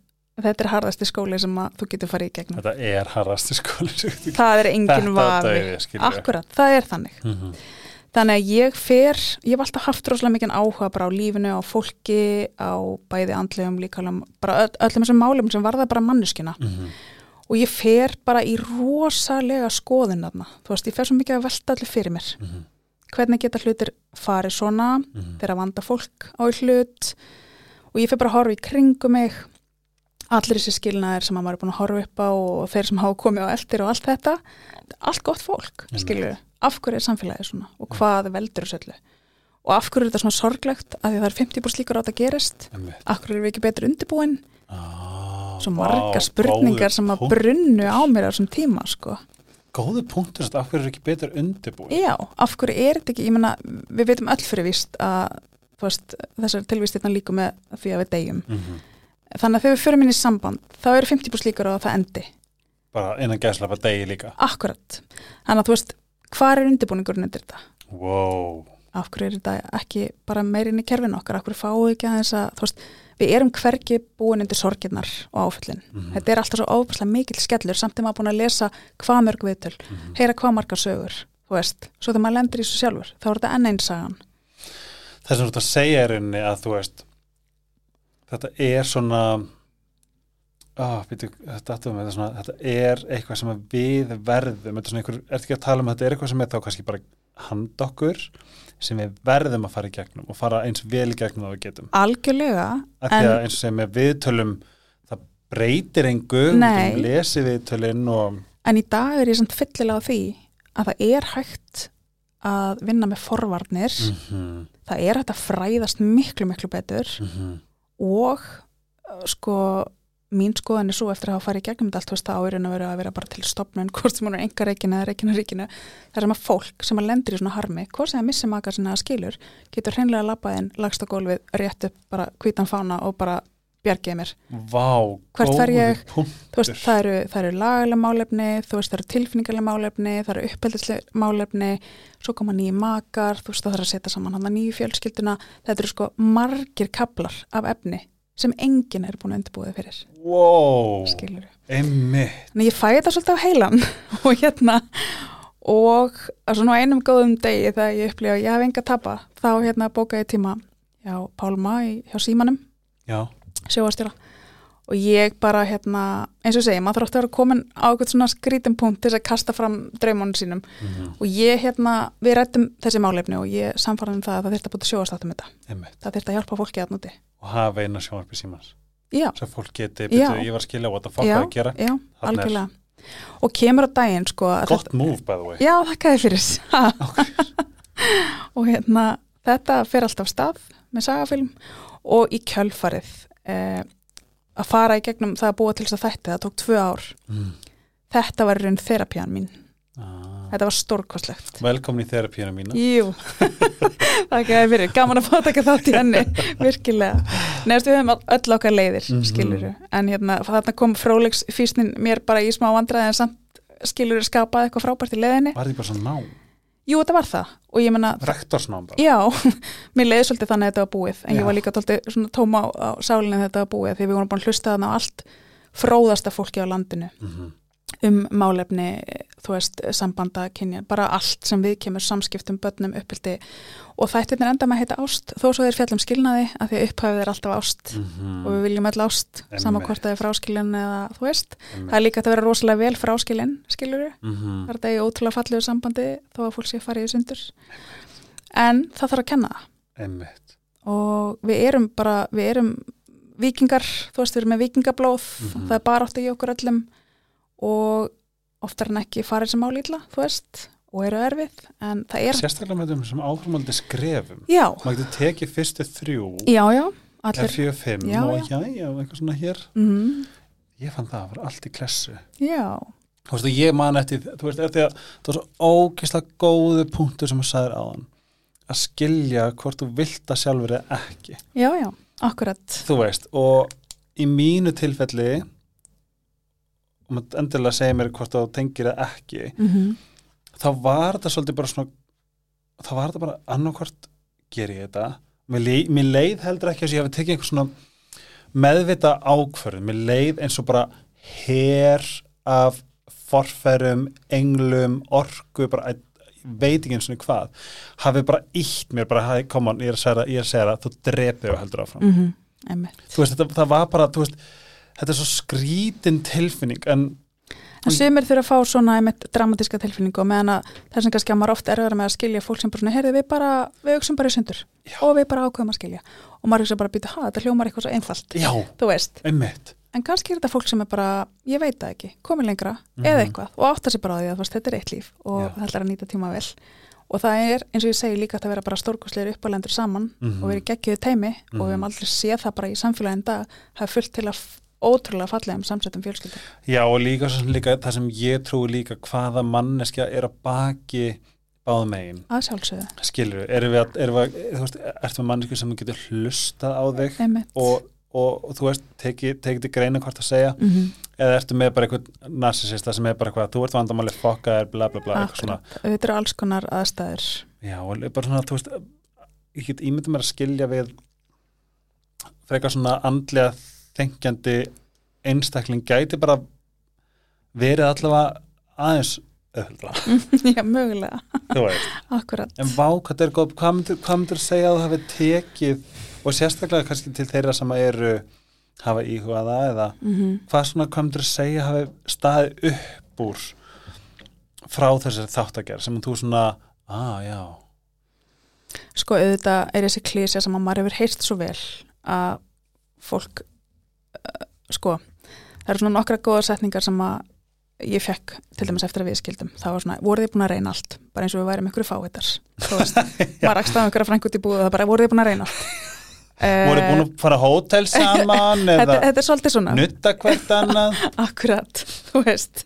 Þetta er harðasti skóli sem að þú getur farið í gegnum. Þetta er harrasti skóli. Það er enginn Þetta vafi. dauði, skilur við. Akkurat, það er þannig. Mm -hmm. Þannig að ég fer, ég hef alltaf haft rosalega mikið áhuga bara á lífinu, á fólki, á bæði andlegum líkalegum, bara öll, öllum þessum málum sem varða bara manneskina. Mhm. Og ég fer bara í rosalega skoðun þarna. Þú veist, ég fer svo mikið að velta allir fyrir mér. Mhm. Hvernig geta hlutir farið svona, Mhm. þegar vanda fólk á í hlut og ég fer bara að horfa í kringum mig allir þessi skilnaðir sem að maður er búin að horfa upp á og þeir sem hafa komið á eftir og allt þetta er allt gott fólk, skilur af hverju er samfélagið svona og hvað veldur þessu öllu? Og af hverju er þetta svona sorglegt að því það er 50% líkur á að gerist? Af hverju erum við ekki betur undirbúin? Ah, svo vá, margar spurningar sem að brunnu á mér á þessum tíma sko. góðu punktur af hverju er ekki betur undirbúin? Já, af hverju er þetta ekki, ég meina, við veitum öll fyrir víst að þessar tilvístirna líku með því að við deyjum. mm Þannig að þegar við förum inn í samband, þá eru 50% líkur á að það endi. bara innan gæslafa degi líka Akkurat. Þannig að þú veist, hvað er undirbúningurinn undir þetta? wow. Af hverju er þetta ekki bara meirinn í kerfinu okkar? Af hverju við ekki aðeins að, þú veist, við erum hvergi búin undir sorgirnar og áföllin. Mhm. Þetta er alltaf svo óbærslega mikill skellur samt þegar maður búin að lesa hvað mörg viðtöl, Mhm. heyra hvað margar sögur, þú veist, svo þegar maður lendur í þessu sjálfur, þá er þetta enn einn sagan. þess að þú ert að segja er rauninni að þú veist þetta er svona oh, býtu, þetta, er svona, þetta er eitthvað sem við verðum þetta er svona einhver, ertu ekki að tala um þetta er eitthvað sem er þá kannski bara hand okkur sem við verðum að fara í gegnum og fara eins vel í gegnum það við getum. Algjörlega, eins og sem við viðtölum það breytir engu við getum lesið viðtölin og En í dag er ég samt fyllilega því að það er hægt að vinna með forvarnir, mm það er hægt að fræðast miklu, miklu betur. -hmm. Og uh, sko mín skoðan er svo eftir að hafa farið gegnum þetta allt, þú veist, það áirinn að vera að vera bara til stopnun, *laughs* hvort sem hún er enga reikinu eða reikinu ríkinu, það er sem að fólk sem að lendir í svona harmi, hvort sem að missi maka sinna að skilur, getur hreinlega labbaðinn lagst á gólfið, rétt upp bara hvítan fána og bara bjargið mér. Vá, Hvert góður ég? veist, það eru, eru lagalega málefni, veist, það eru tilfinningalega málefni, það eru uppeldislega málefni, svo koma nýji makar, þú veist, það þarf að setja saman hann að nýju fjölskylduna, þetta eru sko margir kaplar af efni sem enginn er búin að undirbúið fyrir, Wow, skilur Þannig ég fæ þetta svolítið á heilan *laughs* og hérna, og svona á einum góðum degi þegar ég upplifa að ég hef enga tapa, þá hérna bóka ég tíma hjá Pálma hjá Símanum, Já, sjóastjóra. Og ég bara hérna, eins og segi, maður þarf átti að vera komin á eitthvað svona skrítum punkt til þess að kasta fram draumunum sínum. Mm og ég hérna, við rættum þessi málefni og ég samfaraði um það að það þurfti að búti sjóastáttum þetta, einmitt. Það þurfti að hjálpa fólki að núti. og hafa eina sjónvarpi símans Já, svo fólk geti, byrju, ég var að skilja the fuck já, að gera, já, algjörlega. Og kemur á daginn sko gott move by the way. Já, þakka þið fyrir. *laughs* Og hérna þetta fer alltaf af stað með sagafilm og í kjölfarið eh, að fara í gegnum það að búa til þess að þætti, það tók tvö ár. Mm. þetta var raun þerapían mín. Ah. þetta var stórkostlegt. Velkomin í þerapíuna mína. Jú, *laughs* þakka þið fyrir. Gaman að fá að taka þátt í henni. Virkilega, neðast við höfum öll okkar leiðir Mhm. skiluru, en hérna þarna kom frólegs físnin mér bara í smá vandræði en samt skiluru skapaði eitthvað frábært í leiðinni. Var því bara svona ná, Jú, þetta var það. Og ég menna rektorsnám bara. Já, *laughs* mér leiði svolítið þannig að þetta var búið. En Já. ég var líka tóltið svona tóma á, á sálinni þegar þetta var búið því við vorum búin að hlusta þarna á allt fróðasta fólki á landinu. Mm um málefni, þú veist, sambanda, kynja, bara allt sem við kemur samskiptum, börnum, uppbyldi og þættirnir enda með að heita ást þó svo þeir fjallum skilnaði að því að upphæfið er alltaf ást. Og við viljum öll ást sama Einmitt. hvort það er fráskilin eða þú veist, það er líka að vera rosalega vel fráskilin, skilur við Mhm. það er þetta í ótrúlega fallegu sambandi þó að fólk sé fara í sundur. En það þarf að kenna það. Og við erum bara, við erum vikingar, þú veist, við erum með vikingablóð Mhm. það er bara átt í okkur öllum og oftar en ekki farið sem álítla, þú veist og eru erfið, en það er sérstaklega með þeim sem áframaldi skrefum. Já, maður getur tekið fyrstu þrjú. Já, já, allir fjögur fimm Já, og já. já, eitthvað svona hér. Mm, ég fann það að vera allt í klessu. Já, þú veist, og ég man eftir, þú veist, eftir að það var svo ógeðslega góðu punktur sem þú sagðir áðan að skilja hvort þú vilt að sjálfur eða ekki. Já, já, akkurat. Þú veist, og í mínu tilfelli og maður endilega segja mér hvort þú tengir eða ekki mm þá var þetta svolítið bara svona þá var þetta bara annarkvort ger ég þetta. Mér leið, mér leið heldur ekki að ég hafi tekið einhver svona meðvita ákvörðun. Mér leið eins og bara her af forferum, englum, orku bara, veit ekki eins og hvað. Hafi bara ítt mér bara, er að segja það, ég er að segja það. Þú drepið og heldur áfram. Mm -hmm. veist, þetta, það var bara, þú veist þetta er svo skrítin tilfinning en En sumir þurfa að fá svona einmitt dramatíska tilfinningu og meðan að það sem kannski að maður oft erfara með að skilja fólk sem bara svona, heyrðu við bara, við auksum bara í sundur Já. og við bara ákveðum að skilja og maður hugsa bara að býta, ha, þetta hljómar eitthvað svo einfalt já, þú veist, einmitt en kannski er þetta fólk sem er bara, ég veit það ekki, komið lengra Mhm. eða eitthvað og áttar sig bara á því að þetta er eitt líf og Já. það ætlar að nýta tíma vel og það er, eins og ég segi líka, að vera bara stórkostleir uppalendur saman Mhm. og verið geggjuðu teimi og Mhm. við hefum aldrei séð það bara í samfélagin dag, það er fullt til af ótrúlega fallegum samsettum fjölskyldum. Já og líka, líka það sem ég trúi líka hvaða manneskja er að baki báðum megin. Að sjálfsögðu, skilur, erum við að, erum við að þú veist, ertu með mannesku sem getur hlustað á þig? Og, og, og þú veist, tekið teki til greina hvort að segja. Mm eða ertu með bara einhvern narsisista sem er bara eitthvað, þú ert vandamáli fokkaðir, bla bla bla, eitthvað svona. Þetta eru alls konar aðstæður. Já, og bara svona, þú veist, ég get ímyndið mér að skilja við frekar svona andlega þengjandi einstakling gæti bara verið allavega aðeins öðvöldra, *laughs* já, mögulega, en vá, hvað er góð, hvað myndir, hvað myndir segja að þú hafi tekið og sérstaklega kannski til þeirra sem eru hafa íhugaða eða mm hvað svona, hvað myndir segja hafi staðið upp úr frá þessari þáttagerð sem þú svona, að já. Sko auðvitað er þessi klísja sem að maður hefur heyrt svo vel að fólk sko, það eru svona nokkra góða setningar sem að ég fekk til dæmis eftir að við skildum, það var svona voruð þið búin að reyna allt, bara eins og við værum ykkur fáiðar þú veist, maður rakst af ykkur að frængut í búið það bara voruð þið búin að reyna allt? Voru búin að fara á hótel *laughs* saman þetta, eða þetta er svolítið svona. nutta hvert annað? *laughs* Akkurat, þú veist.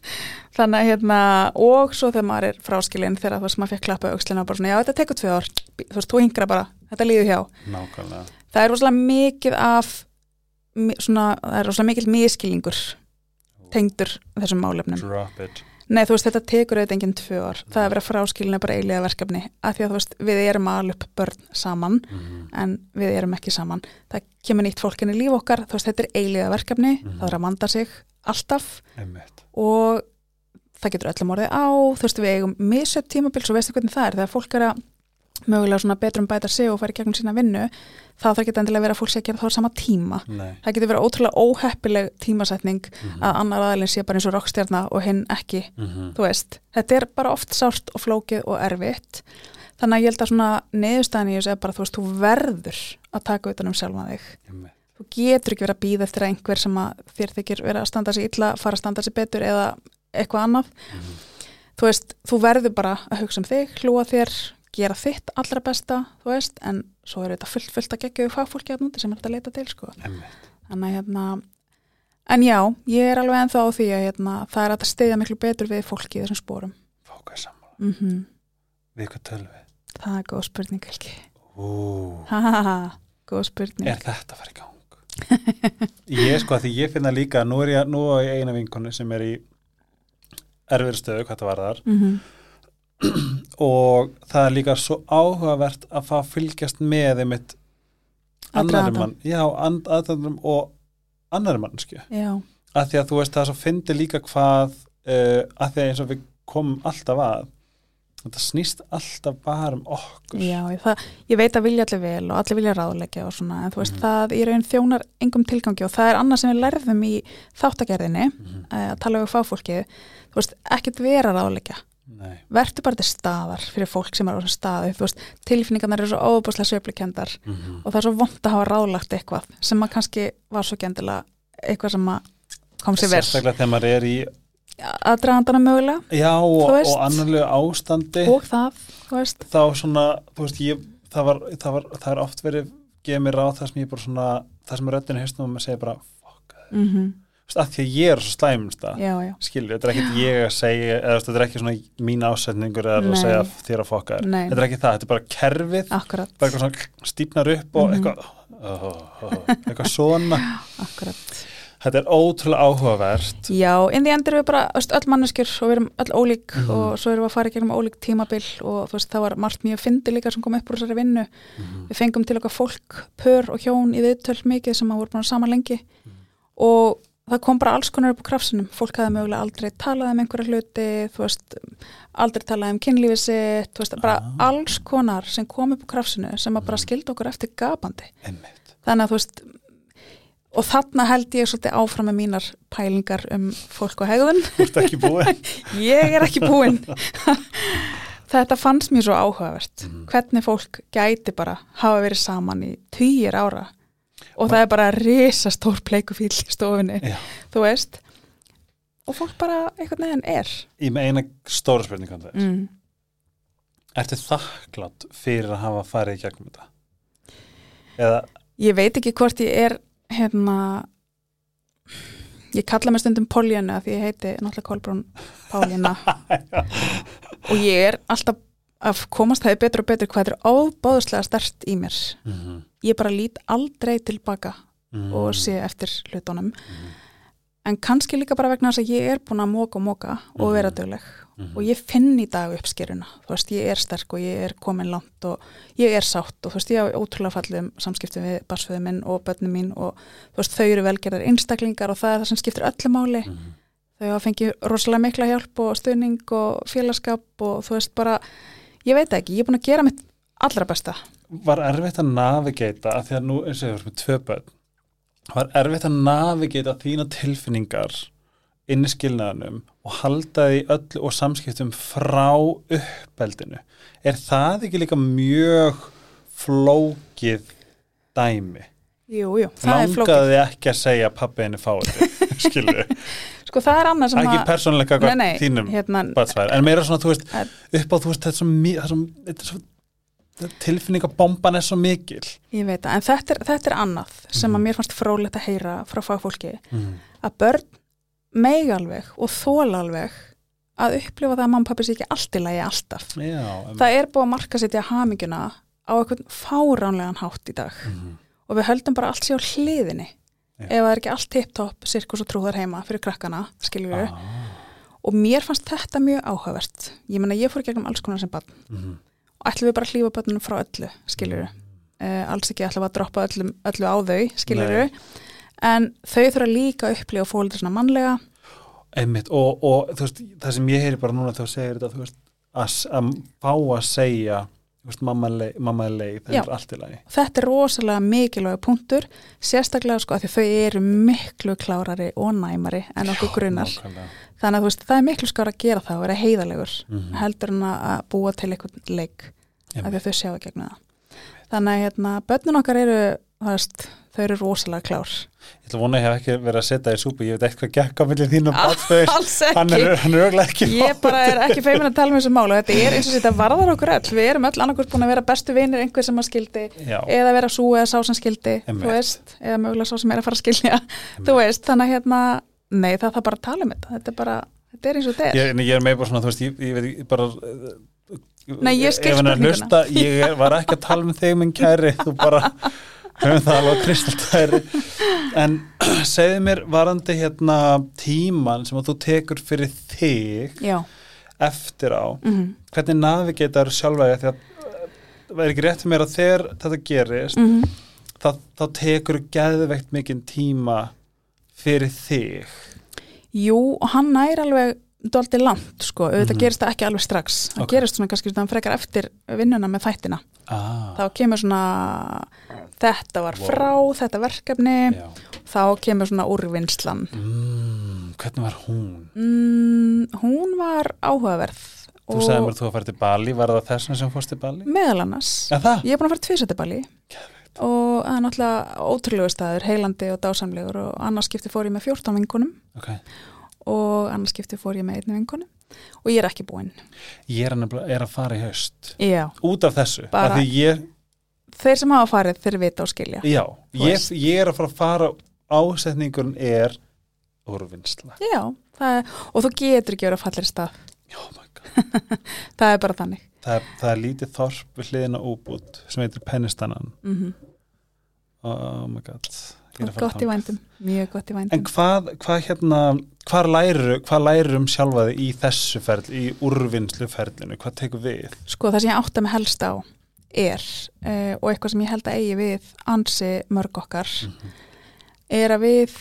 Þannig að hérna, og svo þegar maður er fráskilin þegar þú veist, maður fekk klappa aukslina og bara svona, já þetta tekur tvö ár, þú veist, þú hingra bara þetta líður hjá, nákvæmlega, það er rosalega mikið af svona, það er rosalega mikil miskilningur tengdur þessum málefnum. Nei, þú veist, þetta tekur auðvitað enginn tvö ár. Það er að vera fráskilin er bara eiliga verkefni. Af því að þú veist, við erum að ala upp börn saman mm. en við erum ekki saman. Það kemur nýtt fólk inn í líf okkar þú veist, þetta er eiliga verkefni, Mhm. það er að vanda sig alltaf. Einmitt, og það getur öllum orðið á þú veist, við eigum misjöp tímabil svo veistu hvernig það er, þegar fólk er að mögulega svona betur um bæta sig og fara í gegnum sína vinnu þá þarf ekki endilega að vera fólk að gera það á sama tíma. Nei. Það getur verið ótrúlega óheppileg tímasetning mm að annar aðalinn sé bara eins og rockstjarna og hinn ekki. -hmm. þú veist, þetta er bara oft sárt og flókið og erfitt. Þannig að ég held að svona neðustæðan í þessu er bara þú veist, þú verður að taka utan um sjálfan þig. Einmitt, þú getur ekki verið að býða eftir einhver sem að þér þykir verið að standa sig illa fara að standa sig betur eða eitthvað annað. Mhm. þú veist, þú verður bara að hugsa um þig, hlúa þér gera þitt allra besta, þú veist en svo er þetta fullt, fullt að gegja fagfólki að núti sem er þetta að leita til, sko. Þannig að hérna en já, ég er alveg ennþá á því að hérna, það er að stiðja miklu betur við fólki í þessum spórum fókað saman, mm við hvað tölum við? Það er góð spurning, Helgi. Ú, ha, ha, ha, góð spurning. Er þetta að fara í gang? Ég sko að því ég finna líka nú er ég, nú er ég eina vinkonu sem er í erfiður stöðu, hvað það var þar mm og það er líka svo áhugavert að fá fylgjast með einmitt Aðdragandann. mann, já, and- aðdragandanum og annari mannsku já, að því að þú veist það er svo fyndi líka hvað uh, að því að eins og við komum alltaf að þetta snýst alltaf bara um okkur já ég, það, ég veit að vilja allir vel og allir vilja ráðleggja og svona, en þú veist, Mhm. það í raun þjónar engum tilgangi og það er annað sem við lærðum í þáttagerðinni, Mhm. eh, að tala við fáfólkið, þú veist, ekkert vera ráðleggja Nei, verður bara til staðar fyrir fólk sem er á staðu, þú veist, tilfinningarnar eru svo óbúslega sveiflikendar Mhm. og það er svo vond að hafa ráðlagt eitthvað sem að kannski var svo gendilega eitthvað sem að kom sér vel. Sérstaklega þegar maður er í aðdragandana mögulega já og, og annarlega ástandi. Og það, þú veist. Þá svona, þú veist, ég það, var, það, var, það er oft verið gefið mér ráð það sem ég bara svona, það sem röddinu haustum og maður segir bara, fuck, mm veist, að því að ég er svo já, já, skilju, þetta er ekkert ég að segja eða þetta er ekki svona mín ásetningur eða að segja þér að fokka þér. Þetta er ekki það, þetta er bara kerfið. Akkurat, bara eitthvað svona stípnar upp og Mhm. eitthvað oh, oh, eitthvað svona. Akkurat. Þetta er ótrúlega áhugavert. Já, inn því endur við bara öll manneskjur og við erum öll ólík Mhm. og svo erum við að fara í gegnum ólík tímabil og þú veist, það var margt mjög fyndi líka sem kom upp úr þessari vinnu. Mhm. við fengum til okkar fólk, pör og hjón í viðtöl mikið sem að voru búin að sama lengi. Mhm. og það kom bara alls konar upp á krafsinum, fólk hafði mögulega aldrei talað um einhverja hluti, veist aldrei talað um kynlífið sitt veist, bara Ah. alls konar sem kom upp á krafsinu sem að bara skildi okkur eftir gapandi. Einmitt. Þannig að þú veist og þarna held ég svolítið áfram með mínar pælingar um fólk og hegðun. Þú ert ekki búin. *laughs* Ég er ekki búin. *laughs* Þetta fannst mér svo áhugavert. Mhm. hvernig fólk gæti bara hafa verið saman í týjir ára og það er bara risastór pleikufíl í stofunni, Já. þú veist. Og fólk bara einhvern veginn er. Ég með eina stóra spurning um það mm. ertu þakklátt fyrir að hafa farið í gegnum þetta? Eða ég veit ekki hvort ég er hérna ég kalla mig stundum Poljánu að því ég heiti náttúrulega Kolbrún Pálína. *laughs* Og ég er alltaf að komast það betur og betur hvað er óbáðslega stert í mér. Mhm. Ég bara lít aldrei tilbaka Mhm. og sé eftir hlutunum. En kannski líka bara vegna þess að ég er búin að móka og móka og vera dögleg Mhm. og ég finn í dag uppskeruna. Þú veist, ég er sterk og ég er komin langt og ég er sátt og þú veist, ég á ótrúlega fallum samskiptum við barsföðu minn og börnum mín og þú veist, þau eru velgerðar einstaklingar og það er það sem skiptir öllu máli. Mhm. þau hafa fengið rosalega mikla hjálp og stuðning og félagskap og þú veist bara, ég veit ekki, ég er búin að gera mitt allra besta Var erfitt að navigata að því að nú eins og ég var með tvö börn var erfitt að navigata þína tilfinningar inn í skilnaðanum og halda því öllu og samskiptum frá uppeldinu. Er það ekki líka mjög flókið dæmi? Jú, jú, það er flókið. langaði ekki að segja pappi henni fáið *laughs* skilur, Sko það er annað sem ekki að Nei, nei, þínum hérna, batsvæðir, en meira svona, þú veist, upp á, þú veist, þetta er svo, þetta er svo tilfinningabomban er svo mikil ég veit það, en þetta er, þetta er annað sem Mhm. að mér fannst frólægt að heyra frá fagfólki mm. að börn megi alveg og þóla alveg að upplifa það að og pappi sé ekki allt í lagi alltaf. Já, em, Það er búið að marka setja haminguna á eitthvað fáránlegan hátt í dag Mhm. og við höldum bara allt sér á hliðinni Já. ef það er ekki allt tipptopp, sirkus og trúðar heima fyrir krakkana, skiljum við. ah, Og mér fannst þetta mjög áhugavert. Ég menna, ég fór gegnum alls konar sem barn mhm. Ætlum við bara að hlýfa börnunum frá öllu, skiljum við. Uh, alls ekki ætlum við að droppa öllum, öllu á þau, við. En þau þurfa líka að upplifa fólður svona mannlega. einmitt, og, og veist, það sem ég heyri bara núna þegar þú segir þetta, veist, að, að fá að segja, mamma, er leið, það er allt í lagi Þetta er rosalega mikilvæg punktur, sérstaklega sko að þau eru miklu klárari og næmari en okkur. Nákvæmlega. Þannig að veist, það er miklu skár að gera það og vera heiðalegur Mhm. heldur en að búa til einhvern leik af því að þau sjá ekki gegnum það. Þannig að hérna, börnun okkar eru, veist, þau eru rosalega klár. Ég ætla að vona að ég hef ekki verið að setja í súpu, ég veit eitthvað gekk á milli þín og Alls hann er, örglega ekki Ég bara er ekki feimin að tala um þessu mál og þetta er eins og þetta varðar okkur öll. Við erum öll annarkvort búin að vera bestu vinir einhver sem að skildi Já, eða vera svo eða sá sem skildi, veist, eða mögulega sá sem er að fara að skilja, veist, þannig að hérna, nei það þarf bara að tala um þetta, þetta er bara, þetta er eins og þetta er. ég, ég er með bara svona, þú veist, ég, ég veit bara Nei, ég skil spurninguna. hlusta, ég var ekki að tala um þig minn kæri, þú bara höfum það alveg kristaltæri en *clears throat* segðu mér varandi hérna tíman sem að þú tekur fyrir þig Já, eftir á, mm hvernig navigator sjálfæði því að uh, það er ekki rétt fyrir mér að þegar þetta gerist -hmm. það, þá tekur geðveikt mikinn tíma fyrir þig? Jú, og hann nær alveg dóldi langt, sko, auðvitað Mhm. gerist það ekki alveg strax, það Ok. gerist svona kannski svona frekar eftir vinnuna með þættina ah, þá kemur svona þetta var Wow. frá, þetta verkefni já. þá kemur svona úrvinnslan mm, hvernig var hún? mm, hún var áhugaverð Þú sagði mér að þú að fara til Bali, var það þessna sem fórst til Bali? meðal annars það? Ég er búin að fara tvisættibali og það er náttúrulega ótrúlegu staður, heilandi og dásamlegur og annars skipti fór ég með 14 vinkunum Ok, og annars skipti fór ég með einni vinkunum og ég er ekki búinn. ég er, er að fara í haust. Já, út af þessu, Bara- ég þeir sem hafa farið þeir vita og skilja. já, ég, ég er að fara að fara ásetningun er úrvinnsla Já, er, og þú getur ekki verið að fallir stað. Já, oh my god. *laughs* Það er bara þannig. það er, það er lítið þorp við hliðina úbútt sem heitir Pennistannan Mm oh my god Gott í vændum, mjög gott í En vændum. hvað, hvað hérna, hvað læru, hvað læru um sjálfaði í þessu ferli, í úrvinnsluferlinu, hvað tekur við? Sko það sem ég átta mig helst á er, uh, og eitthvað sem ég held að eigi við ansi mörg okkar, er að við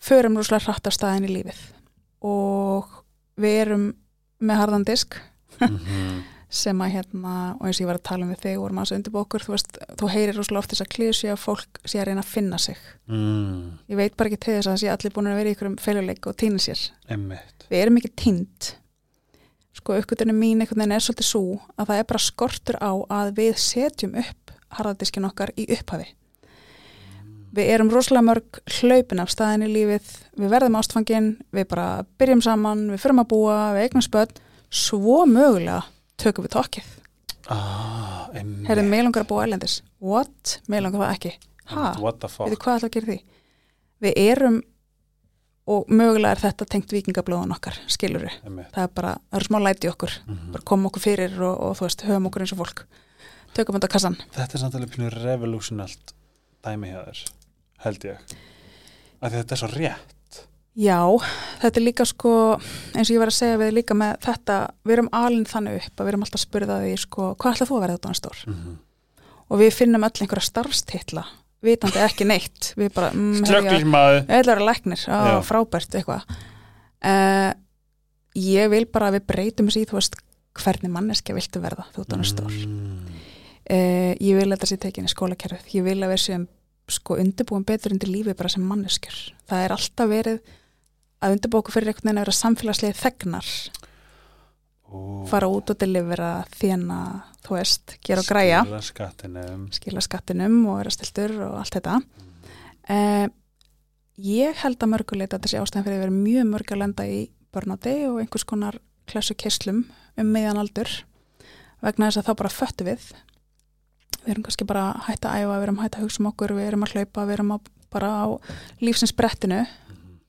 förum rúslega hratt á staðin í lífið og við erum með harðan disk Mhm. Sem að hérna, og eins og ég var að tala um við þig og vorum aðeins undir bókur, þú veist, þú heyrir rúslega oft þess að klísja að fólk sé að reyna að finna sig. mm, Ég veit bara ekki til þess að það sé allir búin að vera í ykkurum feiluleik og týna sér. Einmitt Við erum ekki týnd. Sko, uppgötunum mín einhvern veginn er svolítið svo að það er bara skortur á að við setjum upp harðadiskin okkar í upphafi. Við erum rosalega mörg hlaupin af staðin í lífið, við verðum ástfangin, við bara byrjum saman, við við tökum við tokkið. ah, Herðum, mig langar að búa ælendis. What? Mig langar það ekki. Ha? What the fuck Veitu hvað ætla að gera því? Við erum og mögulega er þetta tengt vikingablóðun okkar, skilur við það er bara, það eru smá læti okkur Mhm. bara koma okkur fyrir og, og þú veist, höfum okkur eins og fólk tökum þetta kassan Þetta er samt alveg pínu revolutionalt dæmi hjá þér, held ég að þetta er svo rétt Já, þetta er líka sko eins og ég var að segja við líka með þetta við erum alinn þannig upp að við erum alltaf að spurða því sko, hvað ætlað þú að vera þetta stór? Mm -hmm. og við finnum öll einhverja starfstitla vitandi ekki neitt. Við bara, mm, ætla að vera læknir, á, frábært eitthvað. Uh, ég vil bara að við breytum þessi í þú veist hvernig manneskja viltu verða þú ert stór. Mm. uh, ég vil að þetta sé tekinni skólakerfið. Ég vil að við séum sko undirbúin betur undir lífi bara sem manneskjur. Það er alltaf verið að undirbúa okkur fyrir einhvern veginn að vera samfélagslega þegnar. Ó, fara út og delivera þjána, þú veist, gera og græja. Skila skattinum. Skila skattinum og vera stiltur og allt þetta. Uh, ég held að mörguleita þessi ástæðan fyrir að vera mjög mörg að lenda í börnati og einhvers konar klassu keislum um meðan aldur vegna þess að þá bara föttu við við erum kannski bara hægt að æfa við erum hægt að hugsa um okkur, við erum að hlaupa við erum að, bara á lífsins brettinu.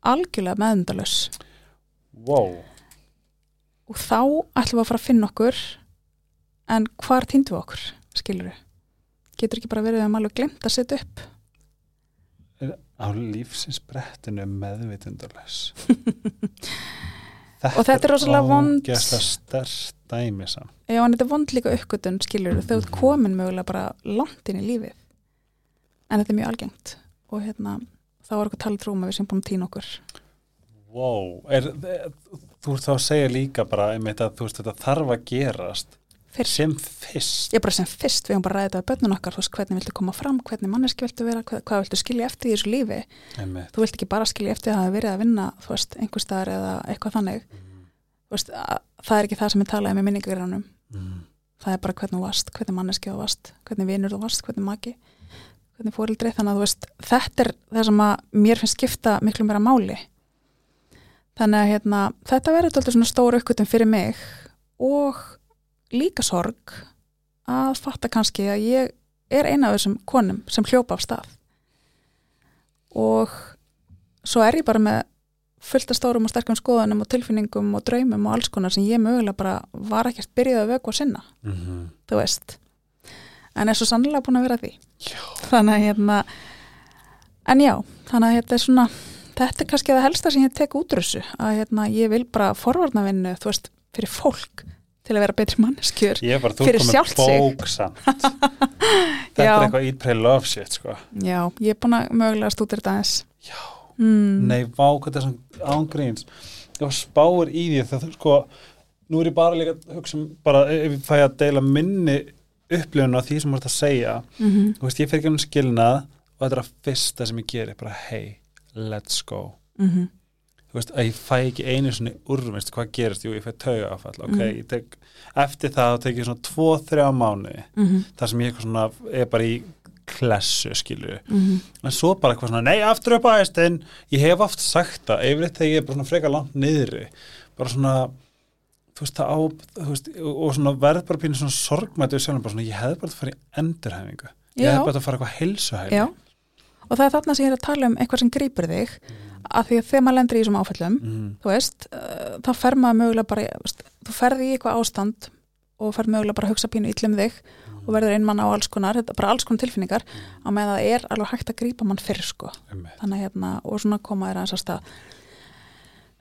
Algjörlega meðundalus Wow, og þá ætlum við að fara að finna okkur en hvar týndum við okkur skilur við getur ekki bara verið að við höfum alveg glemt að setja upp. Á lífsins brettinu meðvitundarlegs *laughs* Og þetta er rosalega vond- dæmi samt Já, en þetta er vond líka uppgötun, skilur þú, þau komin mögulega bara langt inn í lífið. En þetta er mjög algengt. Og hérna, þá er okkur talið trúum að við sem búin týna okkur. Wow, er, er, þú ert þá að segja líka bara einmitt að þú veist þetta þarf að gerast Fyrst. sem fyrst er bara sem fyrst, við höfum bara ræðið að bönnun okkar, þú veist, hvernig viltu koma fram, hvernig manneski viltu vera, hvað, hvað viltu skilja eftir í þessu lífi. einmitt Þú vilt ekki bara skilja eftir að það hafi verið að vinna, þú veist, einhver staðar eða eitthvað þannig. mm. Veist, að, það er ekki það sem ég talaði með minningagrænum. Mm. Það er bara hvernig þú varst, hvernig manneski þú varst, hvernig vinur þú varst, hvernig maki, hvernig fórildri. Þannig að veist, þetta er það sem að mér finnst skipta miklu meira máli. Þannig að hérna, þetta verður alltaf svona stór uppgötum fyrir mig og líka sorg að fatta kannski að ég er eina af þessum konum sem hljópa af stað. Og svo er ég bara með fullt af stórum og sterkum skoðunum og tilfinningum og draumum og alls konar sem ég mögulega bara var ekkert byrjuð að vöku að sinna, Mm þú veist. En er svo sannlega búin að vera því. Já. Þannig að hérna, en já, þannig að þetta er svona, þetta er kannski það helsta sem ég tek út úr þessu, að hérna ég vil bara forvarna vinnu, þú veist, fyrir fólk til að vera betri þú Fyrir samt *laughs* Þetta Já. er eitthvað pray, love shit sko. Já, ég er búin að mögulega stútir þetta aðeins. Já. Mm. Nei, vá, hvað þetta er svona ángríns og spáir í því þú sko, nú er ég bara líka hugsa um bara ef ég fæ að deila minni upplifun á því sem ert að segja Mm -hmm. þú veist, ég fer ekki um skilnað og þetta er að fyrsta sem ég geri bara, hey, let's go Mm þú veist, að ég fæ ekki einu svona úrvinst, hvað gerist, jú, ég fæ tauga áfall ok, Mhm. ég tek, eftir það þá tek ég svona tvo, þrjá mánu -hmm. þar sem ég eitthvað svona, er bara í klessu, skilju, Mm en svo bara eitthvað svona, nei, aftur upp á hæstinn ég hef oft sagt það, yfirleitt þegar ég er bara svona frekar langt niðri, bara svona þú veist, það á þú veist, og, svona verð bara pínu svona sorgmættu sjálfum, bara svona, ég hefði bara að fara í endurhæfingu. Ég hefði bara að fara eitthvað heilsuhæli Já, og það er þarna sem ég er að tala um eitthvað sem grýpur þig, að því að þegar maður lendir í þessum áfællum, mm. þú veist, uh, þá fer maður mögulega bara, þú ferði í eitthvað ástand og ferð mögulega bara að hugsa pínu illum þig og verður einmann á alls konar, þetta bara alls konar tilfinningar, á með það er alveg hægt að grípa mann fyrr, sko. einmitt. Þannig að hérna, og svona koma þér aðeins að stað.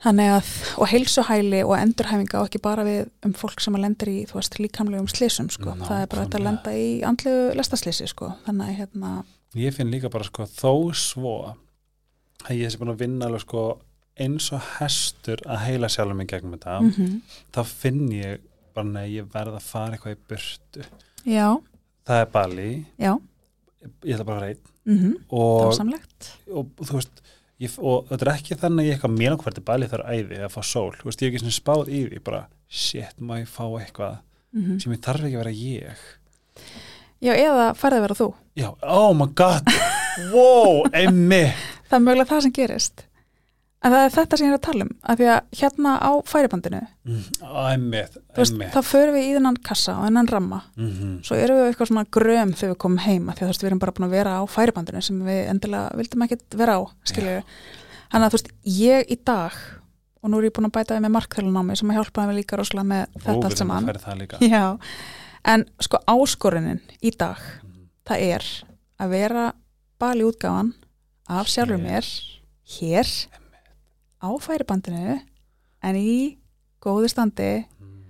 Þannig að, og heilsuhæli og endurhæfinga og ekki bara við um fólk sem að lendir í, þú veist, líkamlegum slísum, sko. Það er bara þetta að lenda í andlegu lestaslísi, sko. Þannig að, hérna, ég finn líka bara sko þó svo að ég sé búin að vinna alveg sko eins og hestur að heila sjálfum mig gegnum þetta, mm þá finn ég bara nei, ég verð að fara eitthvað í burtu já, það er Bali, já, ég ætla bara að reynd mm og, dásamlegt. og þú veist ég, og þetta er ekki þannig að ég eitthvað mér hvert er Bali þar æði að fá sól, þú veist, ég hef ekki svona spáð í því bara, shit, má ég fá eitthvað Mm sem ég þarf ekki að vera ég? Já, eða færði að vera þú. já, oh my god. Wow, einmitt. *laughs* Það er mögulega það sem gerist. En það er þetta sem ég er að tala um, að því að hérna á færibandinu, Mm, einmitt, einmitt. þá förum við í þennan kassa og þennan ramma, Mhm. svo erum við eitthvað svona gröm þegar við komum heima, því að þú veist, við erum bara búin að vera á færibandinu sem við endilega vildum ekkit vera á, skilju Þannig að þú veist, ég í dag og nú er ég búin að bæta við með markþjólunámi sem að hjálpaði mig líka rosalega með Ó, þetta allt saman. en sko áskorunin í dag, Mhm. það er að vera bali útgáfan af sjálfur mér hér á færibandinu en í góðu standi Mm.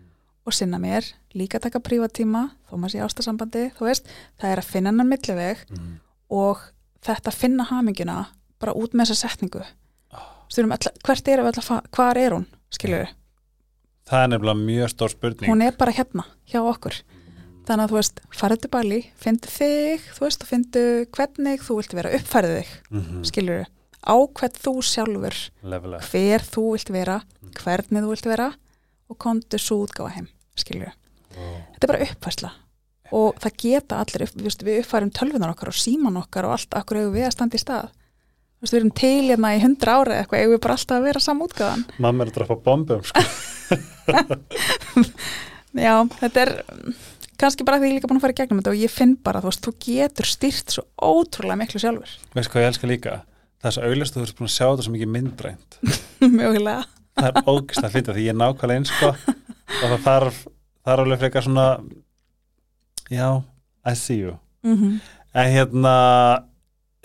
og sinna mér, líka taka prívatíma þó maður sé ástasambandi, þú veist það er að finna hennar milliveg Mm. og þetta finna haminguna bara út með þessa setningu Ah. Styrum öll, hvert að fa hvar er hún, við Það er nefnilega mjög stór spurning hún er bara hérna, hjá okkur þannig að þú veist, farðu til Bali fyndu þig, þú veist, og fyndu hvernig þú vilt vera, uppfærið þig mm skilur við, á hvern þú sjálfur Lefilega hver þú vilt vera hvernig þú vilt vera og komdu svo útgáfa heim, skilur við þetta er bara uppfærsla og það geta allir, upp, við, við uppfærum tölvunar okkar og síman okkar og allt okkur eigum við að standa í stað? Við erum til hérna í hundra ára eitthvað, eigum við bara alltaf að vera samútgáðan Mamma er að droppa bombum sko. *laughs* já, þetta er mm, kannski bara því ég er líka búin að fara í gegnum þetta og ég finn bara, þú veist, þú getur styrt svo ótrúlega miklu sjálfur. Veist hvað ég elska líka? Það er svo auðlist að þú ert búin að sjá þetta svo mikið myndrænt. *laughs* Mögulega. Það er ógist að flytja því ég er nákvæmlega eins sko. Og það þarf, er alveg frekar svona Já, I see you. Mm En hérna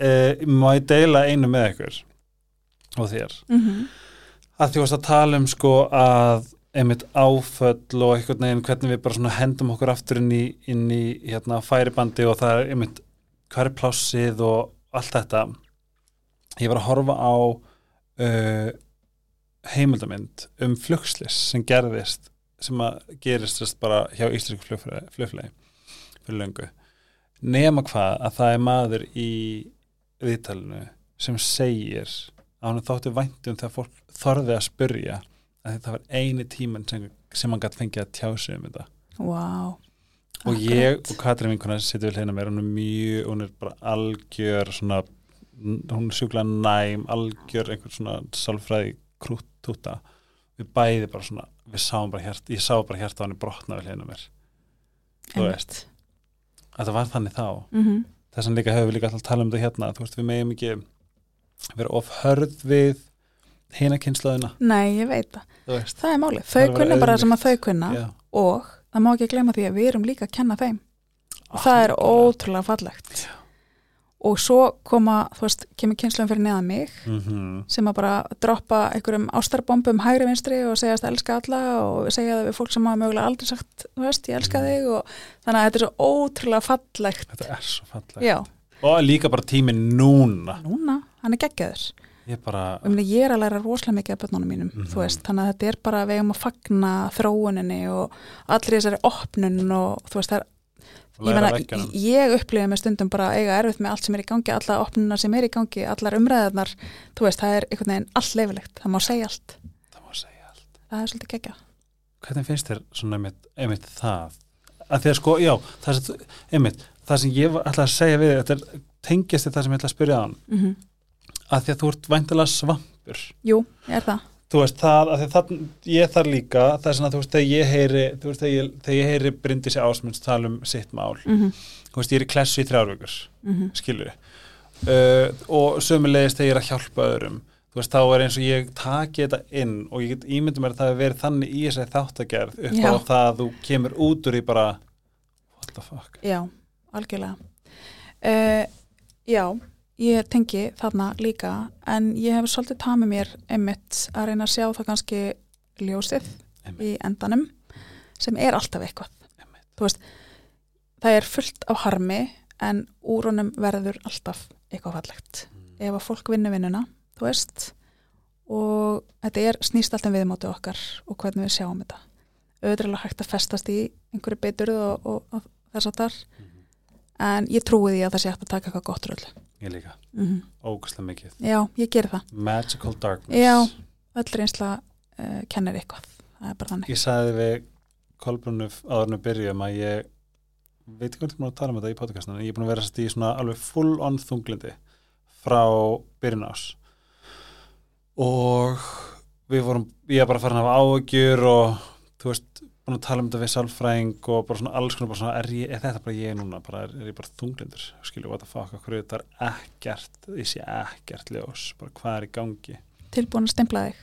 uh, má ég deila einu með ykkur og þér? -hmm. að því að tala um sko að einmitt áföll og einhvern veginn hvernig við bara svona hendum okkur aftur inn í, inn í hérna færibandi og það er einmitt hvað er plássið og allt þetta ég var að horfa á uh, heimildamind um flugslis sem gerðist sem að gerist bara hjá íslensku flugflegi fyrir löngu. Nema hvað að það er maður í viðtalinu sem segir að hann þótti væntum þegar fólk þorði að spyrja að þetta var eini tíman sem, sem hann gæti fengið að tjá sig um þetta. Wow. og ég og Katrin vinkona sittum við hérna mér, hún er mjög, hún er bara algjör svona, hún er sjúklega næm, algjör einhver svona sálfræði krúttúta við bæði bara svona, við sáum bara hjart ég sá bara hjart á henni brotna við hérna mér. Þú veist, að það var þannig þá. Mm -hmm. þess vegna líka hefur við líka alltaf tala um þetta hérna þú veist, við meðum ekki vera of hörð við hina kynslaðina nei, ég veit það. Það er málið, þau er kunna bara sem að þau kunna já. og það má ekki glemma því að við erum líka að kenna þeim. Og það er Algjörlega. ótrúlega fallegt og svo koma, þú veist, kemur kynsluðum fyrir neðan mig Mhm. sem að bara droppa einhverjum ástarbombum hægri vinstri og segjast að elska alla og segja það við fólk sem hafa mögulega aldrei sagt, þú veist, ég elska Mm. þig. Og þannig að þetta er svo ótrúlega fallegt. Þetta er svo fallega já, og líka bara tíminn núna. Núna, hann er geggjaður. Ég bara, og ég, er að læra rosalega mikið af börnunum mínum Mhm. þú veist, þannig að þetta er bara við eigum að fagna þróuninni og allir þessari opnun og þú veist, það er ég, veggjanum ég upplifi með stundum bara að eiga erfitt með allt sem er í gangi, alla opnuna sem er í gangi allar umræðarnar, þú veist, það er einhvern veginn allt leifilegt, það má segja allt. Það má segja allt. Það er svolítið geggja hvernig finnst þér svona einmitt, einmitt það? Að því að sko, já, það sem, einmitt það sem ég alltaf að segja við þetta er tengjast þér það sem ég ætla að spyrja á hann mm -hmm. að því að þú ert væntilega svampur. Jú, ég er það þú veist það, að það ég þar líka, það er svona, þú veist, þegar ég heyri veist, þegar ég, þegar ég heyri Bryndísi Ásmunds tala um sitt mál, mm -hmm. þú veist, ég er í klessu í þrjárvökur Mm -hmm. skilur uh, og sömulegist þegar ég er að hjálpa öðrum þú veist, þá er eins og ég taki þetta inn og ég get ímyndum mér að það hefur verið þannig í þessari þáttagerð upp Já. á það að þú kemur út úr í bara what the fuck Já, algjörlega uh, Já, ég tengi þarna líka en ég hef svolítið tamið mér einmitt að reyna að sjá það kannski ljósið Einmitt. í endanum sem er alltaf eitthvað Einmitt. þú veist, það er fullt af harmi en úr honum verður alltaf eitthvað fallegt ef að fólk vinnu vinnuna, þú veist og þetta er snýst alltaf viðmóti okkar og hvernig við sjáum þetta auðvitað hægt að festast í einhverju beiturð og, og, og þess að þar en ég trúi því að það sé hægt að taka eitthvað gott röll ég líka, mm ógæslega mikið. Já, ég ger það. Magical darkness. Já, öll reynsla uh, kennir eitthvað. Það er bara þannig. Ég sagði við Kolbrunnu áðurnu byrjum að ég veit ekki hvernig er búin að tala um þetta í podcastinu en ég er búin að vera sest í svona alveg full on þunglindi frá byrjun ás og við vorum, ég er bara farin að hafa áhugjur og þú veist búin að tala um þetta við sálfræðing og bara svona alls konar bara svona, er, ég, er þetta bara ég núna? Bara er, er ég bara þunglindur, skilju, what the fuck okkur þetta er ekkert, ég sé ekkert ljós, bara hvað er í gangi? Tilbúin að stempla þig.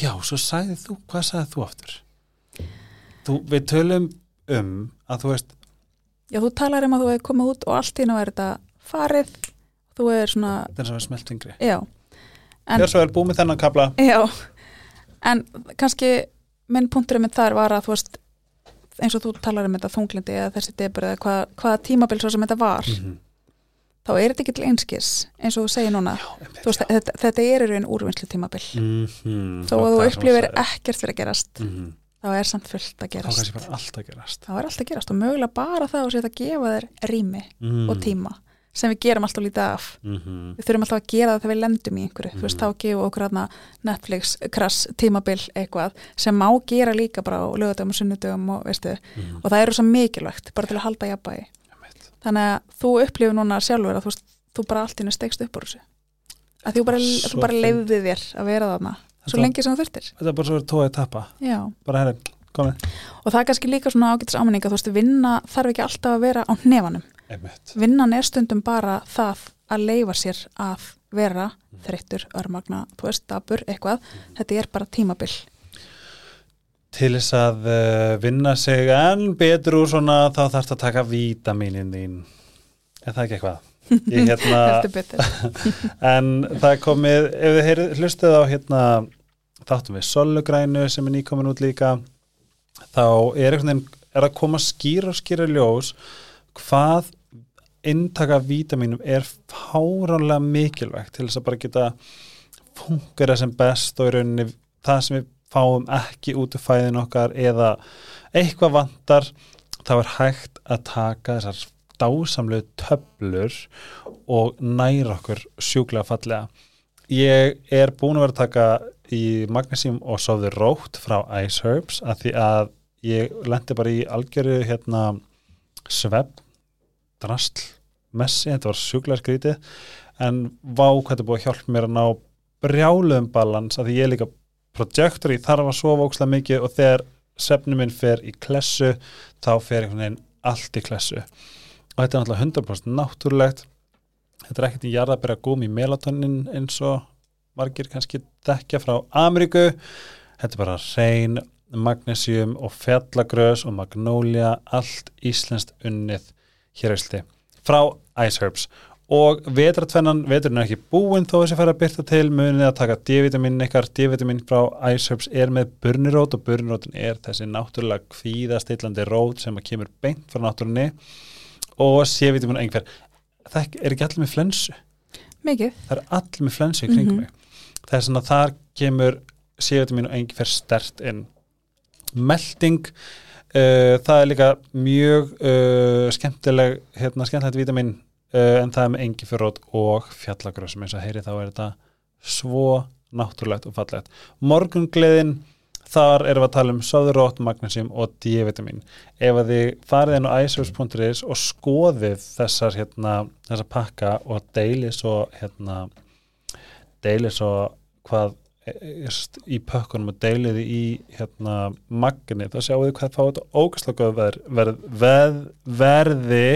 Já, svo sagði þú, hvað sagði þú aftur? Þú, við tölum um að þú veist, Já, þú talar um að þú hefur komið út og allt í nú er þetta farið. Þú er svona, þetta er svo smelt fingri. já. En- Þegar svo er búið með þennan kabla, já. En kannski minn punkturinn minn þar var að þú veist eins og þú talar um þetta þunglindi eða þessi debur eða hvað, hvaða tímabil svo sem þetta var Mhm. þá er þetta ekki til einskis eins og þú segir núna þú veist, þetta, þetta er í raun úrvinnslu tímabil Mhm, þó að þú upplifir ekkert fyrir að gerast -hmm. þá er samt fullt að gerast gerast. þá er allt að gerast og mögulega bara það að gefa þér rými Mm. og tíma sem við gerum alltaf lítið af Mhm. við þurfum alltaf að gera það þegar við lendum í einhverju þú veist, Mhm. þá gefum okkur hérna Netflix, krass, tímabil eitthvað sem má gera líka bara á lögadöfum og sunnudöfum og veistu Mhm. og það eru svo mikilvægt bara til að halda jafnbæði þannig að þú upplifir núna sjálfur að þú, þú bara allt henni stegst upp úr þessu að þú bara, bara fyndið. leiði þér að vera þarna svo Þetta- lengi sem þú þurftir Þetta er bara svo verið tóið að tappa. Bara herri, komið. og það er kannski líka svona ágætis ámenning að þú veist, vinna þarf ekki alltaf að vera á nefanum Einmitt. vinnan er stundum bara það að leifa sér að vera þreyttur, örmagna, þú veist, dabur, eitthvað þetta er bara tímabil Til þess að uh, vinna sig enn betur úr svona þá þarfst að taka vítaminin þín. Er það ekki eitthvað? Ég *laughs* hérna, *laughs* en það komið, ef þið heyrið, hlustið á hérna þáttum við solugrænu sem er nýkomin út líka, þá er veginn, er að koma skýr og skýra ljós hvað inntaka vítaminum er fáránlega mikilvægt til þess að bara geta fungera sem best og í rauninni það sem við fáum ekki út úr fæðin okkar eða eitthvað vantar þá er hægt að taka þessar dásamlegu töflur og næra okkur sjúklega fallega. Ég er búin að vera að taka í magnesím og sofði rótt frá Ice Herbs að því að ég lendi bara í algjöru hérna svepp drastl messi, þetta var sjúklega skrítið. En vá hvað þetta búið að hjálpa mér að ná brjáluðum balans að því ég er líka projektor í þarf að sofa ókslega mikið og þegar svefnum minn fer í klessu þá fer einhvern veginn allt í klessu. Og þetta er náttúrulega 100% náttúrulegt. Þetta er ekkert í jarðabæra gúmi melatonin eins og margir kannski þekkja frá Ameríku. Þetta er bara reyn magnesium og fjallagrös og magnólia allt íslenskt unnið hér ausli frá Ice Herbs. Og vetratvennan, veturinn er ekki búinn þó þessi fara að byrta til munið að taka D-vitamin ykkar, D-vitamin frá Ice Herbs er með burnirót og burnirótin er þessi náttúrulega kvíðastillandi rót sem að kemur beint frá náttúrunni. Og C-vitamin einhver það er ekki allir með flensu? Mikið, það er allir með flensu í kringum Mhm. mig. Það er svona þar kemur C-vitamin og einhver stert inn. Melding það er líka mjög uh, skemmtileg hérna, skemmtilegt vitamin uh, en það er með engiferrót og fjallagrössum eins og heyri þá er þetta svo náttúrulegt og fallegt. Morgungleðin þar erum við að tala um sóðurótt, magnesium og D-vitamin ef að þið farið inn á icehouse.is og skoðið þessar hérna, þessar pakka og deilið svo hérna deilið svo hvað í pökkunum og deilið í hérna magni þá sjáu þið hvað fá þetta ógæslega góð verð, verð, verð, verði.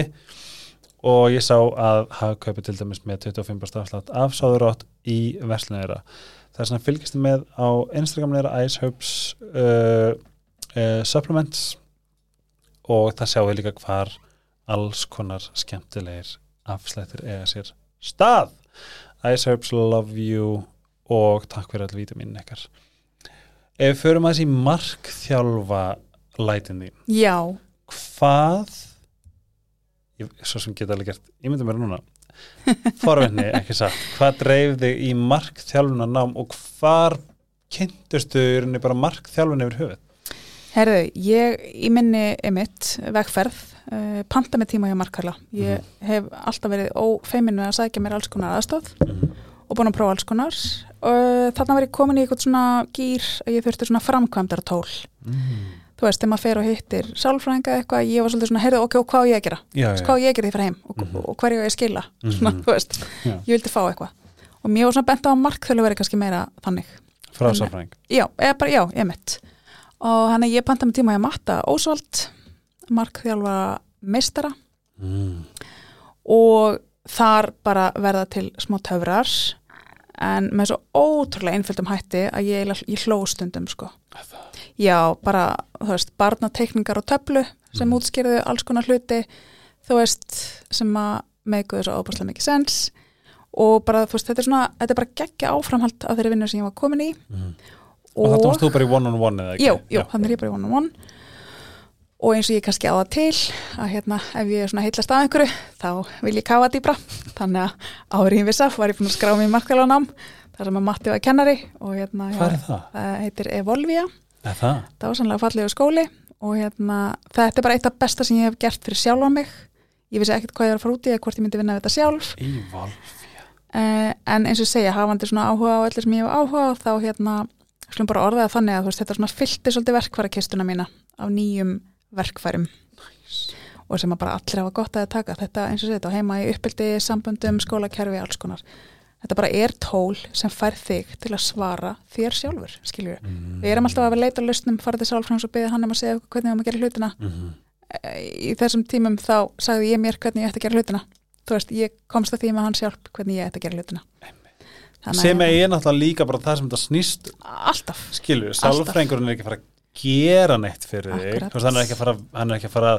Og ég sá að hafa kaupið til dæmis með 25% afslátt af sáðurátt í verslunæra það er svona fylgist þið með á Ice Herbs uh, uh, supplements. Og það sjáu þið líka hvar alls konar skemmtilegir afslættir eiga sér stað. Herbs love you og takk fyrir all vítaminin ykkar. Ef förum að þessi markþjálfa lætin þín. Já. Hvað ég, svo sem geta alveg gert, ég myndi mér núna. Forvenni, *laughs* ekki satt. Hvað dreif þig í markþjálfuna nám og hvar kynntustu í rauninni bara markþjálfun yfir höfuð? Herðu, ég í minni emitt vegferð, uh, panta með tíma hjá Markarla. Ég hef alltaf verið ófeimin með að sækja mér alls konar aðstóð og búin að prófa alls konar. Uh, þarna var ég komin í eitthvað svona gýr að ég þurfti svona framkvæmdar tól. mm. Þú veist, þegar maður fer og hittir sálfræðinga eitthvað, ég var svolítið svona, heyrðu, ok, og hvað ég að gera? já, Hvað á ég að gera því fyrir heim? Og, Mhm. og hverju ég að skila? Svona, Mhm. þú veist, Já. ég vildi fá eitthvað. Og mér var svona bent á að markþjólu verið kannski meira þannig. frá sáfræðing Já, bara, já, ég mitt. Og hann að ég panta með tíma hjá Matta Ósvald, markþjálfa meistara mm. og þar bara verða til smá töfrar en með svo ótrúlega einföldum hætti að ég, ég hló stundum sko. Já, bara, þú veist, barnateikningar og töflu sem Mm. útskýrðu alls konar hluti, þú veist, sem að meikuðu svo óbúrslega mikið sens og bara, þú veist, þetta er svona, þetta er bara geggja áframhald af þeirri vinnu sem ég var komin í Mhm. og þetta varst þú bara í one-on-one eða ekki? Jú, jú, þannig er ég bara í one on one og eins og ég kannski á það til að hérna, ef ég er svona heillast af einhverju þá vil ég kafa dýbra þannig að árið í vissaf var ég búin að skrá mig í markvælanám þar sem að Matti var kennari og hérna, það? það heitir Evolvia Er það? það var sannlega fallegu skóli og hérna, þetta er bara eitt af besta sem ég hef gert fyrir sjálfa mig ég vissi ekkert hvað ég var að fara út í eða hvort ég myndi vinna við þetta sjálf Íval. uh, en eins og segja, hafandi svona áhuga á öllu sem ég hef áhuga á, þá hérna skulum bara orða það þannig að veist, þetta svona fyllti svolítið verkfærakistuna mína af nýjum verkfærum. Og sem að bara allir hafa gott að taka. Þetta eins og þetta á heima í uppbyldi samböndum, skólakerfi, alls konar. Þetta bara er tól sem fær þig til að svara þér sjálfur skiljur, Mm. við erum alltaf að leita að lausnum fara til sálfræðings og byggja hann um að segja okkur hvernig við erum að gera hlutina. Mhm. í þessum tímum þá sagði ég mér hvernig ég ætti að gera hlutina. Þú veist, ég komst að því með hans hjálp hvernig ég ætti að gera hlutina. Sem er náttúrulega líka bara það sem þetta snýst alltaf. Alltaf. sálfrængurinn er ekki að fara að gera neitt fyrir þig Akkurat. Veist, hann er ekki að fara, hann fara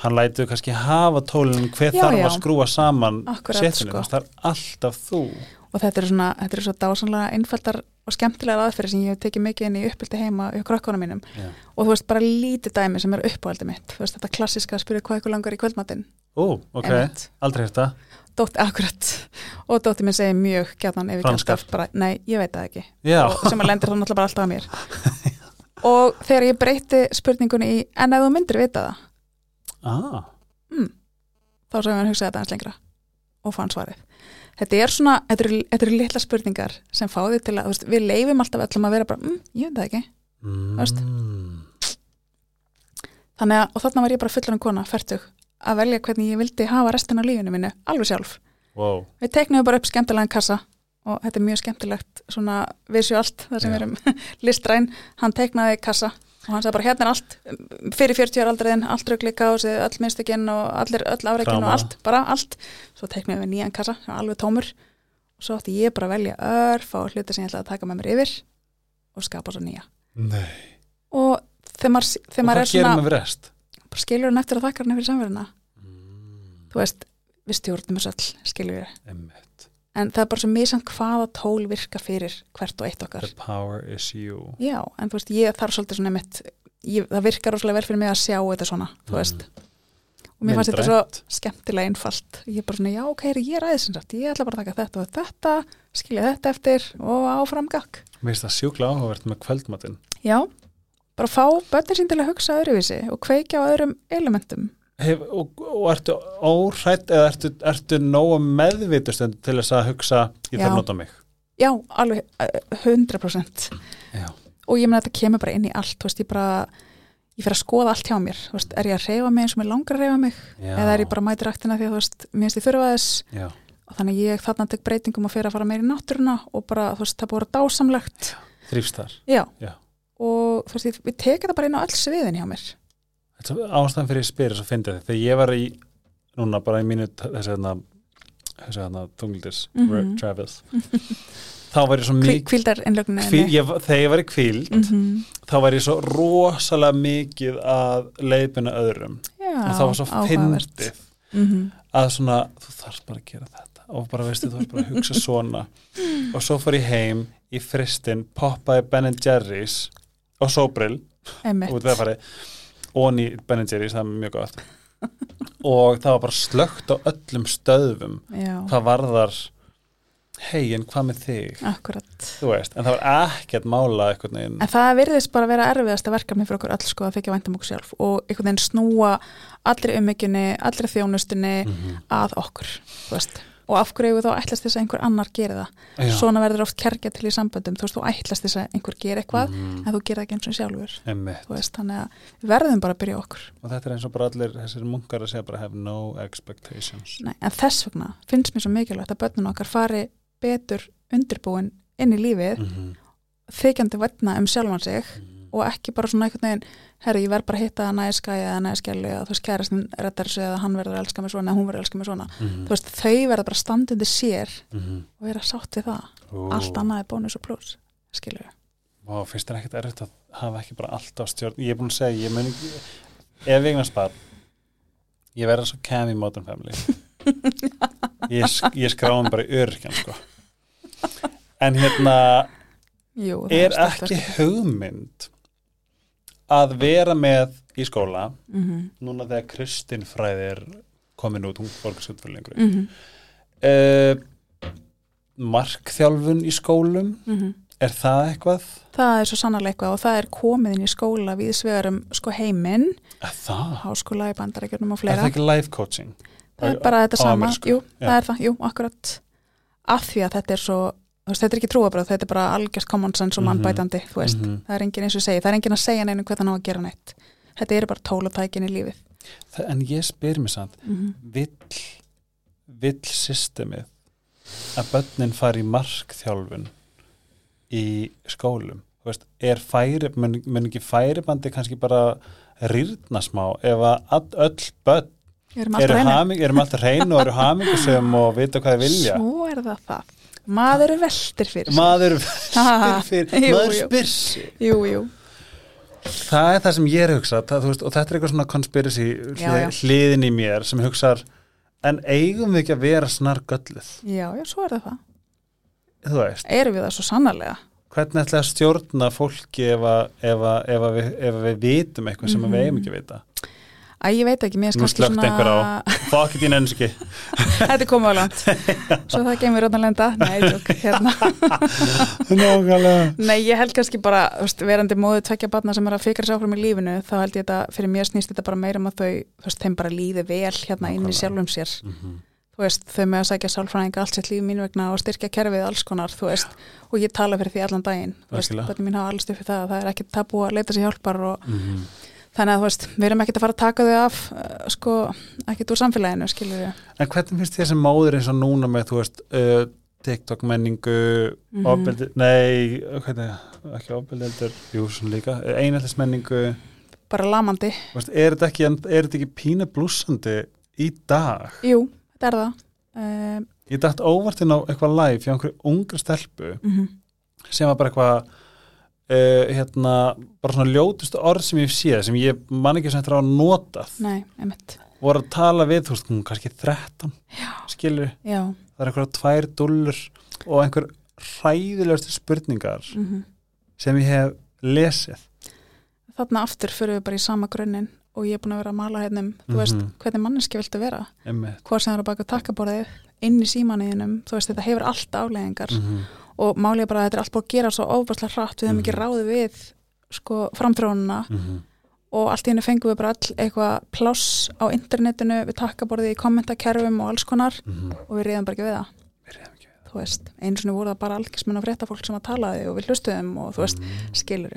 hann lætur kannski hafa tólinn hver Já, þarf já. að skrúa saman setinu, sko. það er alltaf þú og þetta er svona, þetta er svo dásanlega einfaldar og skemmtilega aðferði sem ég hef tekið mikið inn í uppbyldi heima hjá krökkunum mínum Já. og þú veist bara lítið dæmi sem er uppáhaldið mitt veist þetta klassiska að spyrja hvað ykkur langar í kvöldmatinn Ó, ok, Einmitt. aldrei hérta Dótt, akkurat, og dótti minn segir mjög gætnan ef ég Franskar. kæft bara, nei, ég veit það ekki Já, og sem að lendir þá náttúrulega bara alltaf að mér *laughs* og þegar ég breyti spurningunni í en ef þú myndir vita það? Ah, þá sem hann hugsaði þetta eins lengra og fann svarið. Þetta er svona, þetta eru, þetta eru litla spurningar sem fá þig til að, veist, við leifum alltaf öllum að vera bara, mm, ég veit það ekki. Mm, þannig að, og þarna var ég bara fullan kona, færtug að velja hvernig ég vildi hafa restina af lífinu mínu, alveg sjálf. Wow. við teiknum bara upp skemmtilegan kassa og þetta er mjög skemmtilegt svona visuált, það sem við erum *laughs* listræn, hann teiknaði kassa og hann sagði bara hérna er allt fyrir 40 ára aldriðin, allt rauglíka og öll minnstökin og allir, öll afreikin og allt, bara allt. Svo teiknaði við nýjan kassa, alveg tómur. Og svo átti ég bara að velja örf á hluti sem ég ætlaði að taka með mér yfir og skapa svo nýja. Nei, og þegar maður, þegar maður er svona bara skilur hann eftir að þakka hann fyrir samverðina Mm, þú veist, við stjórnum þessu öll skilur við. En það er bara svo misam hvaða tól virka fyrir hvert og eitt okkar. The power is you. Já, en þú veist, ég þarf svolítið svona mitt ég, það virkar rosalega vel fyrir mig að sjá þetta svona, þú veist. Og mér fannst þetta svo skemmtilega einfalt. Ég er bara svona, já, ok, ég er aðeins sem sagt ég ætla bara að taka þetta og þetta skilja þetta eftir og áframgak Mér finnst það sjúkla áhugavert með kvöldmatinn. Já, bara fá að hugsa öðruvísi og kveikja á öðrum elementum Hef, og, og ertu óhrætt eða ertu, ertu nógu meðvitustund til þess að hugsa ég þarf að nota mig? Já, alveg uh, 100% Já. og ég meina þetta kemur bara inn í allt veist, ég bara, ég fer að skoða allt hjá mér. Veist, er ég að reyfa mig eins og mér langar að reyfa mig? Já. eða er ég bara mæti ræktina því að veist, mér finnst ég þurfa þess? Já. og þannig að ég þarna tek breytingum að fyrir að fara meir í náttúruna og bara, það búið að dásamlegt. Þrýfst þar. Já, Já. og þú veist, ég, við tekið það bara inn á öll sviðin hjá mér ástæðan fyrir spyrir svo fyndið þegar ég var í núna bara í mínu þessi hérna þessi hérna tunglindis Mhm. travels þá var ég svo mikið Hví, ég, þegar ég var í kvíld mm -hmm. þá var ég svo rosalega mikið að leiðbuna öðrum já, og það var svo fyndið Mhm. að svona, þú þarfst bara að gera þetta og bara veistu, þú þarfst bara að hugsa svona *laughs* og svo fór ég heim í fristin, poppaði Ben Jerry's og sóbrill Einmitt. út við að fara onni Ben Jerry's, það er mjög gott. Og það var bara slögt á öllum stöðum já, hvað varðar hei, en hvað með þig? Akkurat. Þú veist, en það var ekkert mála einhvern veginn. En það virðist bara að vera erfiðasta verkefni fyrir okkur öll sko að þykja væntum okkur sjálf og einhvern veginn snúa allri ummyggjunni, allri þjónustunni Mhm. að okkur, þú veist. Og af hverju við þá ætlast þess að einhver annar geri það. Já. Svona verður oft kergja til í samböndum, þú veist, þú ætlast þess að einhver geri eitthvað Mhm. en þú gerir það ekki eins og sjálfur, veist, þannig að við verðum bara að byrja okkur. og þetta er eins og bara allir þessir munkar að segja bara have no expectations Nei, en þess vegna finnst mér svo mikilvægt að börnun okkar fari betur undirbúin inn í lífið, Mhm. þykjandi vætna um sjálfan sig Mhm. Og ekki bara svona einhvern veginn herri, ég verð bara að hitta að næja skæja eða næja skjæli eða þú veist, kærastin reddar sig eða hann verður að elska mig svona eða hún verður að elska mig svona. Mhm. þú veist, þau verða bara standandi sér Mhm. og vera sátt við það. Ú. allt annað er bónus og pluss við Vá, finnst þér ekkert erfitt að hafa ekki bara allt á stjórn? Ég er búin að segja, ég mun ekki ef ég eignast barn ég verða svo í Modern Family. *laughs* Ég, ég skráðum bara örkjan sko. En hérna Jú, það er ekki hugmynd að vera með í skóla Mhm, núna þegar Kristin fræði er komin út, hún borgar sér fyrir lengur mhm, uh, markþjálfun í skólum mhm. er það eitthvað? það er svo sannarlega eitthvað og það er komið inn í skóla við svegarum sko heiminn. Er háskóla í bandarækjörnum og Er fleira. það ekki life coaching? það er bara þetta sama, jú, það er það, jú, akkurat. Af því að þetta er svo veist, þetta er ekki trúabröð, þetta er bara algjörst common sense og Mhm. mannbætandi, þú veist Mhm. það er enginn eins og segi, það er enginn að segja neinu hvernig hann á að gera neitt þetta eru bara tólutækin í lífið Það, en ég spyr mér samt, mm -hmm. vill, vill systemið að börnin fari í markþjálfun í skólum? Þú Veist, er færi, mun, mun ekki færibandi kannski bara rýrna smá ef að öll börn erum alltaf hrein og eru *laughs* hamingisum og vita hvað þið vilja svo er það það maður er veltir fyrir sig. maður *laughs* veltir fyrir Jú, maður jú. spyr sig. Jú, jú, það er það sem ég er að hugsa það, veist, og þetta er eitthvað svona hlið, hliðin í mér sem hugsar en eigum við ekki að vera snar gölluð já, já, svo er það það. Þú veist, erum við það svo sannarlega? Hvernig ætla að stjórna fólki ef, að, ef, að, ef, að við, ef að við vitum eitthvað sem Mhm. við eigum ekki að vita Æ, ég veit ekki, mér er nú kannski slögt einhver á. Fokk í enski Þetta er komið á land *laughs* Svo það gemur ráðan lenda. Nei, tjók, hérna. *laughs* Nákvæmlega. Nei, ég held kannski bara, veist, verandi móðu tvekja batna sem er að fikra sér áfram í lífinu þá held ég þetta, fyrir mér snýst þetta bara meira um að þau þú veist, þeim bara líði vel hérna inn í sjálfum sér. Mhm. þú veist, þau með að sækja sálfræðinga allt sitt líf mín vegna og styrkja kerfið alls konar þú veist, og ég tala fyrir því allan daginn. Þú veist, Þannig að þú veist, við erum ekkert að fara að taka þau af uh, sko, ekkert úr samfélaginu skilur við en hvernig finnst þér sem móður eins og núna með þú veist uh, TikTok menningu Mhm. ofbeldi, nei hvernig, ekki ofbeldi heldur jú, svona líka, einhellis menningu bara lamandi, veist, er þetta ekki, er þetta ekki pína blúsandi í dag? Jú, þetta er það. Uh, ég dætt óvart inn á eitthvað live hjá einhverju ungra stelpu mm sem var bara eitthvað uh, hérna, bara svona ljótustu orð sem ég séð, sem ég man ekki sem þetta á að notað, nei, voru að tala við, þú veist, kannski 13 skilur, já, það er eitthvað tvær dullur og einhver hræðilegustu spurningar mm sem ég hef lesið. Þarna aftur fyrir við bara í sama grunnin og ég er búin að vera að mala hérna um þú veist, Mhm. hvernig manneski viltu vera? Einmitt. hvað sem er að baka takkaborðið inn í símanuðinum þú veist, þetta hefur allt afleðingar Mhm. Og málið bara að þetta er allt búið að gera svo ofbærslega hratt, við hefum ekki Mhm. ráðið við sko framþrónuna Mhm. og allt í henni fengum við bara all eitthvað pláss á internetinu við takkaborðið í kommentakerfum og alls konar Mhm. og við reyðum bara ekki við það Við ekki við þú veist, einu svona voru það bara algismenn og frétta fólk sem að talaði og við hlustuðum og þú veist, Mhm. skilur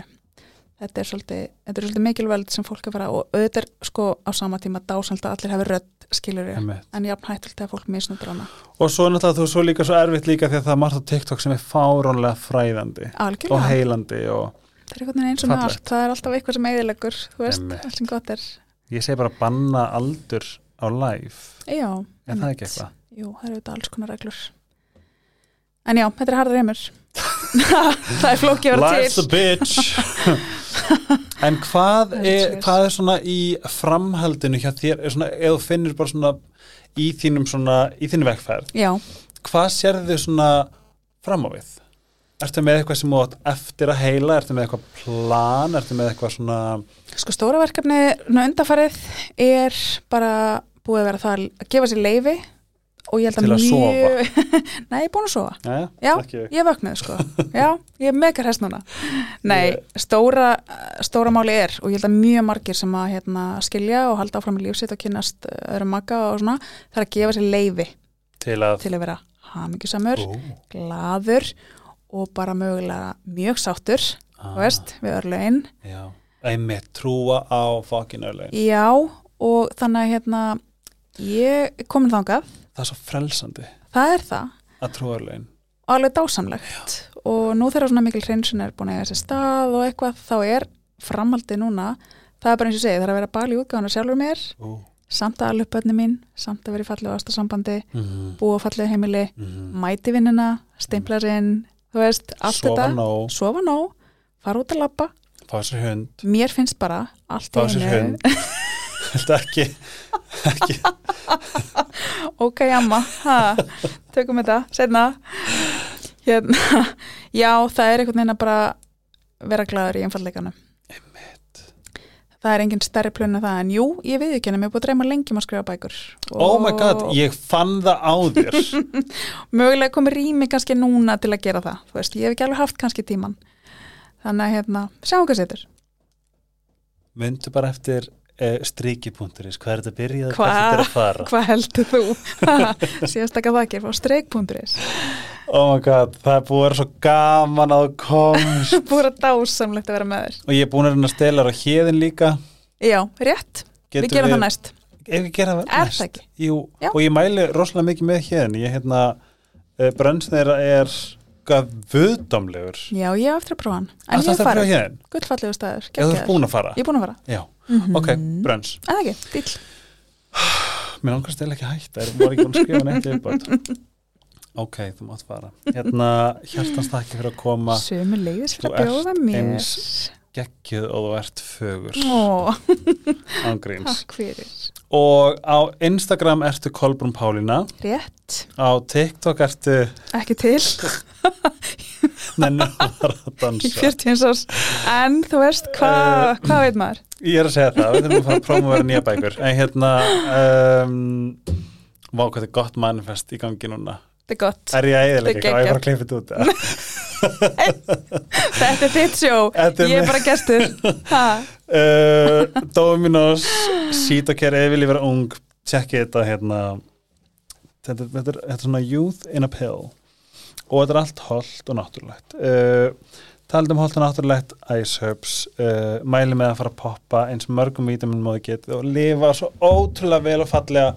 þetta er svolítið, þetta er svolítið mikilvægt sem fólk er fara og auðvitað er sko á sama tíma dásamt að allir hafi rödd skilur Einmitt. en jafn hættult að fólk misnútur hana. Og svo náttúrulega þú svo líka svo erfitt líka því að það er margt á TikTok sem er fáránlega fræðandi og algjörlega, heilandi og það er einhvern veginn eins og með allt. Það er alltaf eitthvað sem eiðilegur þú veist, Einmitt. allt sem gott er. Ég segi bara banna aldur á live. Já, er það einmitt. ekki eitthvað? jú, það eru þetta alls konar reglur. En já, þetta er harður heimur. *laughs* Það er flókið að vera til. bitch *laughs* *laughs* En hvað er hvað er svona í framhaldinu hjá þér, svona, þú finnir bara svona í þínum svona, í þínu já, hvað sérðu svona fram á við? Ertu með eitthvað sem átt eftir að heila, ertu með eitthvað plan, ertu með eitthvað svona, sko stóra verkefni undanfarið er bara búið að vera það að gefa sér leifi og ég held að að mjög *laughs* nei, ég er búin að sofa. Ja, Já, ég vaknaði sko. *laughs* Já, ég er mega hræst núna. Nei, stóra, stóra máli er og ég held að mjög margir sem að hérna, skilja og halda áfram í lífsitt og kynnast uh, öðrum makka og svona það er að gefa sér leifi til að, til að vera hamingjusamur, Ó, glaður og bara mögulega mjög sáttur ah, veist, við örlögin. Já, einmitt trúa á fokkin örlegin. Já, og þannig að hérna ég komin þangað. Það er svo frelsandi. Það er það. Að trúa örlegin. og alveg dásamlegt. Og nú þegar svona mikil hreinsun er búin að eiga sér stað og eitthvað þá er framaldi núna það er bara eins og ég segi, það er að vera bal í útgáðan sjálfur mér, Ú. samt að alveg bönni mín, samt að vera í fallegu ástasambandi Mhm. búa á fallegu heimili Mhm. mæti vinnina, steimlarinn þú veist, allt Sofa þetta. nóg, sofa nóg, fara út að labba. Fá sér hund. Mér finnst bara allt í sér *laughs* Þetta ekki, ekki. Ok amma, ha, tökum þetta setna hérna, já það er einhvern veginn að bara vera glæður í einfalleikanum það er engin stærri plun en það en jú, ég við ekki henni, mér er búið að dreyma lengi um að skrifa bækur. Oh my god, ég fann það á þér. *laughs* Mögulega komið rými kannski núna til að gera það þú veist, ég hef ekki alveg haft kannski tíman þannig að hérna, sjáum hvað setur. Myndu bara eftir uh, striki.is Hvað er þetta byrjað? Hva? Hvað þetta er að fara? hvað heldur þú? það ekki, fá streik.is Oh my god, það er búið að vera svo gaman að komst. *laughs* Búið að dásamlegt að vera með þér. Og ég er búin að reyna að stela á hérðin líka. Já, rétt, Getum við gerum það næst. Ef við gera það Er næst? það? Jú, og ég mæli rosalega mikið með hérðin Ég hérna, brönnsn þeirra er vöðdómlegur já, ég hef eftir að prófa hann. En Það ég er hef að fara. farið, hérðin gullfallegu staður ég er búin að fara Mm ok, brönns en það ekki, dýll Mér langar stila ekki að hætta, er voru ekki búin að skrifa neitt yfirbátt Ok, þú mátt fara. Hérna, hjartans þakki fyrir að koma. Sömu leiðis fyrir Þú að bjóða ert mér. eins geggjuð og þú ert fögur. Ó, ángríns takk fyrir og á Instagram ertu Kolbrún Pálína. Rétt, á TikTok ertu ekki til. *laughs* Nennu var að í dansa 40 árs. En þú veist, hvað Eh, hva veit maður? ég er að segja það, við þurfum að fara að prófa að vera nýja bækur. En hérna um, vá hvað þetta er gott manifest í gangi núna. Þetta er gott, er ég að eðilega ekki, á ég bara að klippa þetta út *laughs* þetta er þitt sjó. Ég er bara gestur. Ha, uh, Dominos Sítokær ef vilja vera ung tjekkið þetta hérna. Þetta, þetta, er, þetta er svona youth in a pill. Og þetta er allt holdt og náttúrulegt. Uh, talað um holdt og náttúrulegt Ice Herbs. Uh, mæli með að fara að poppa eins mörgum vítamin móði getið og lifa svo ótrúlega vel og fallega.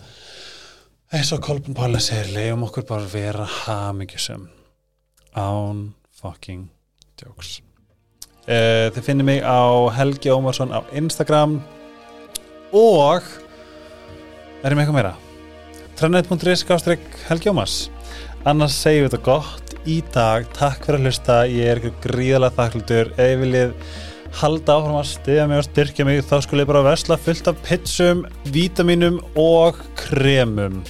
Eins og Kolbjörn Pála segir leiðum okkur bara vera hamingjusum án fucking jokes uh, þið finnir mig á Helgi Ómarsson á Instagram. Og er ég með eitthvað meira? Trennet.is gástrík Helgi Ómars. Annars segjum við þetta gott í dag. Takk fyrir að hlusta, ég er ykkur gríðalega þakklutur, ef þið viljið halda áfram að stiða mig og styrkja mig þá skulle ég bara vesla fullt af pitsum vítaminum og kremum.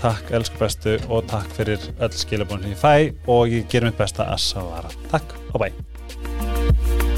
Takk elsku bestu og takk fyrir öll skilabónu sem ég fæ. Og ég ger mitt besta að svara. Takk og bæ Thank you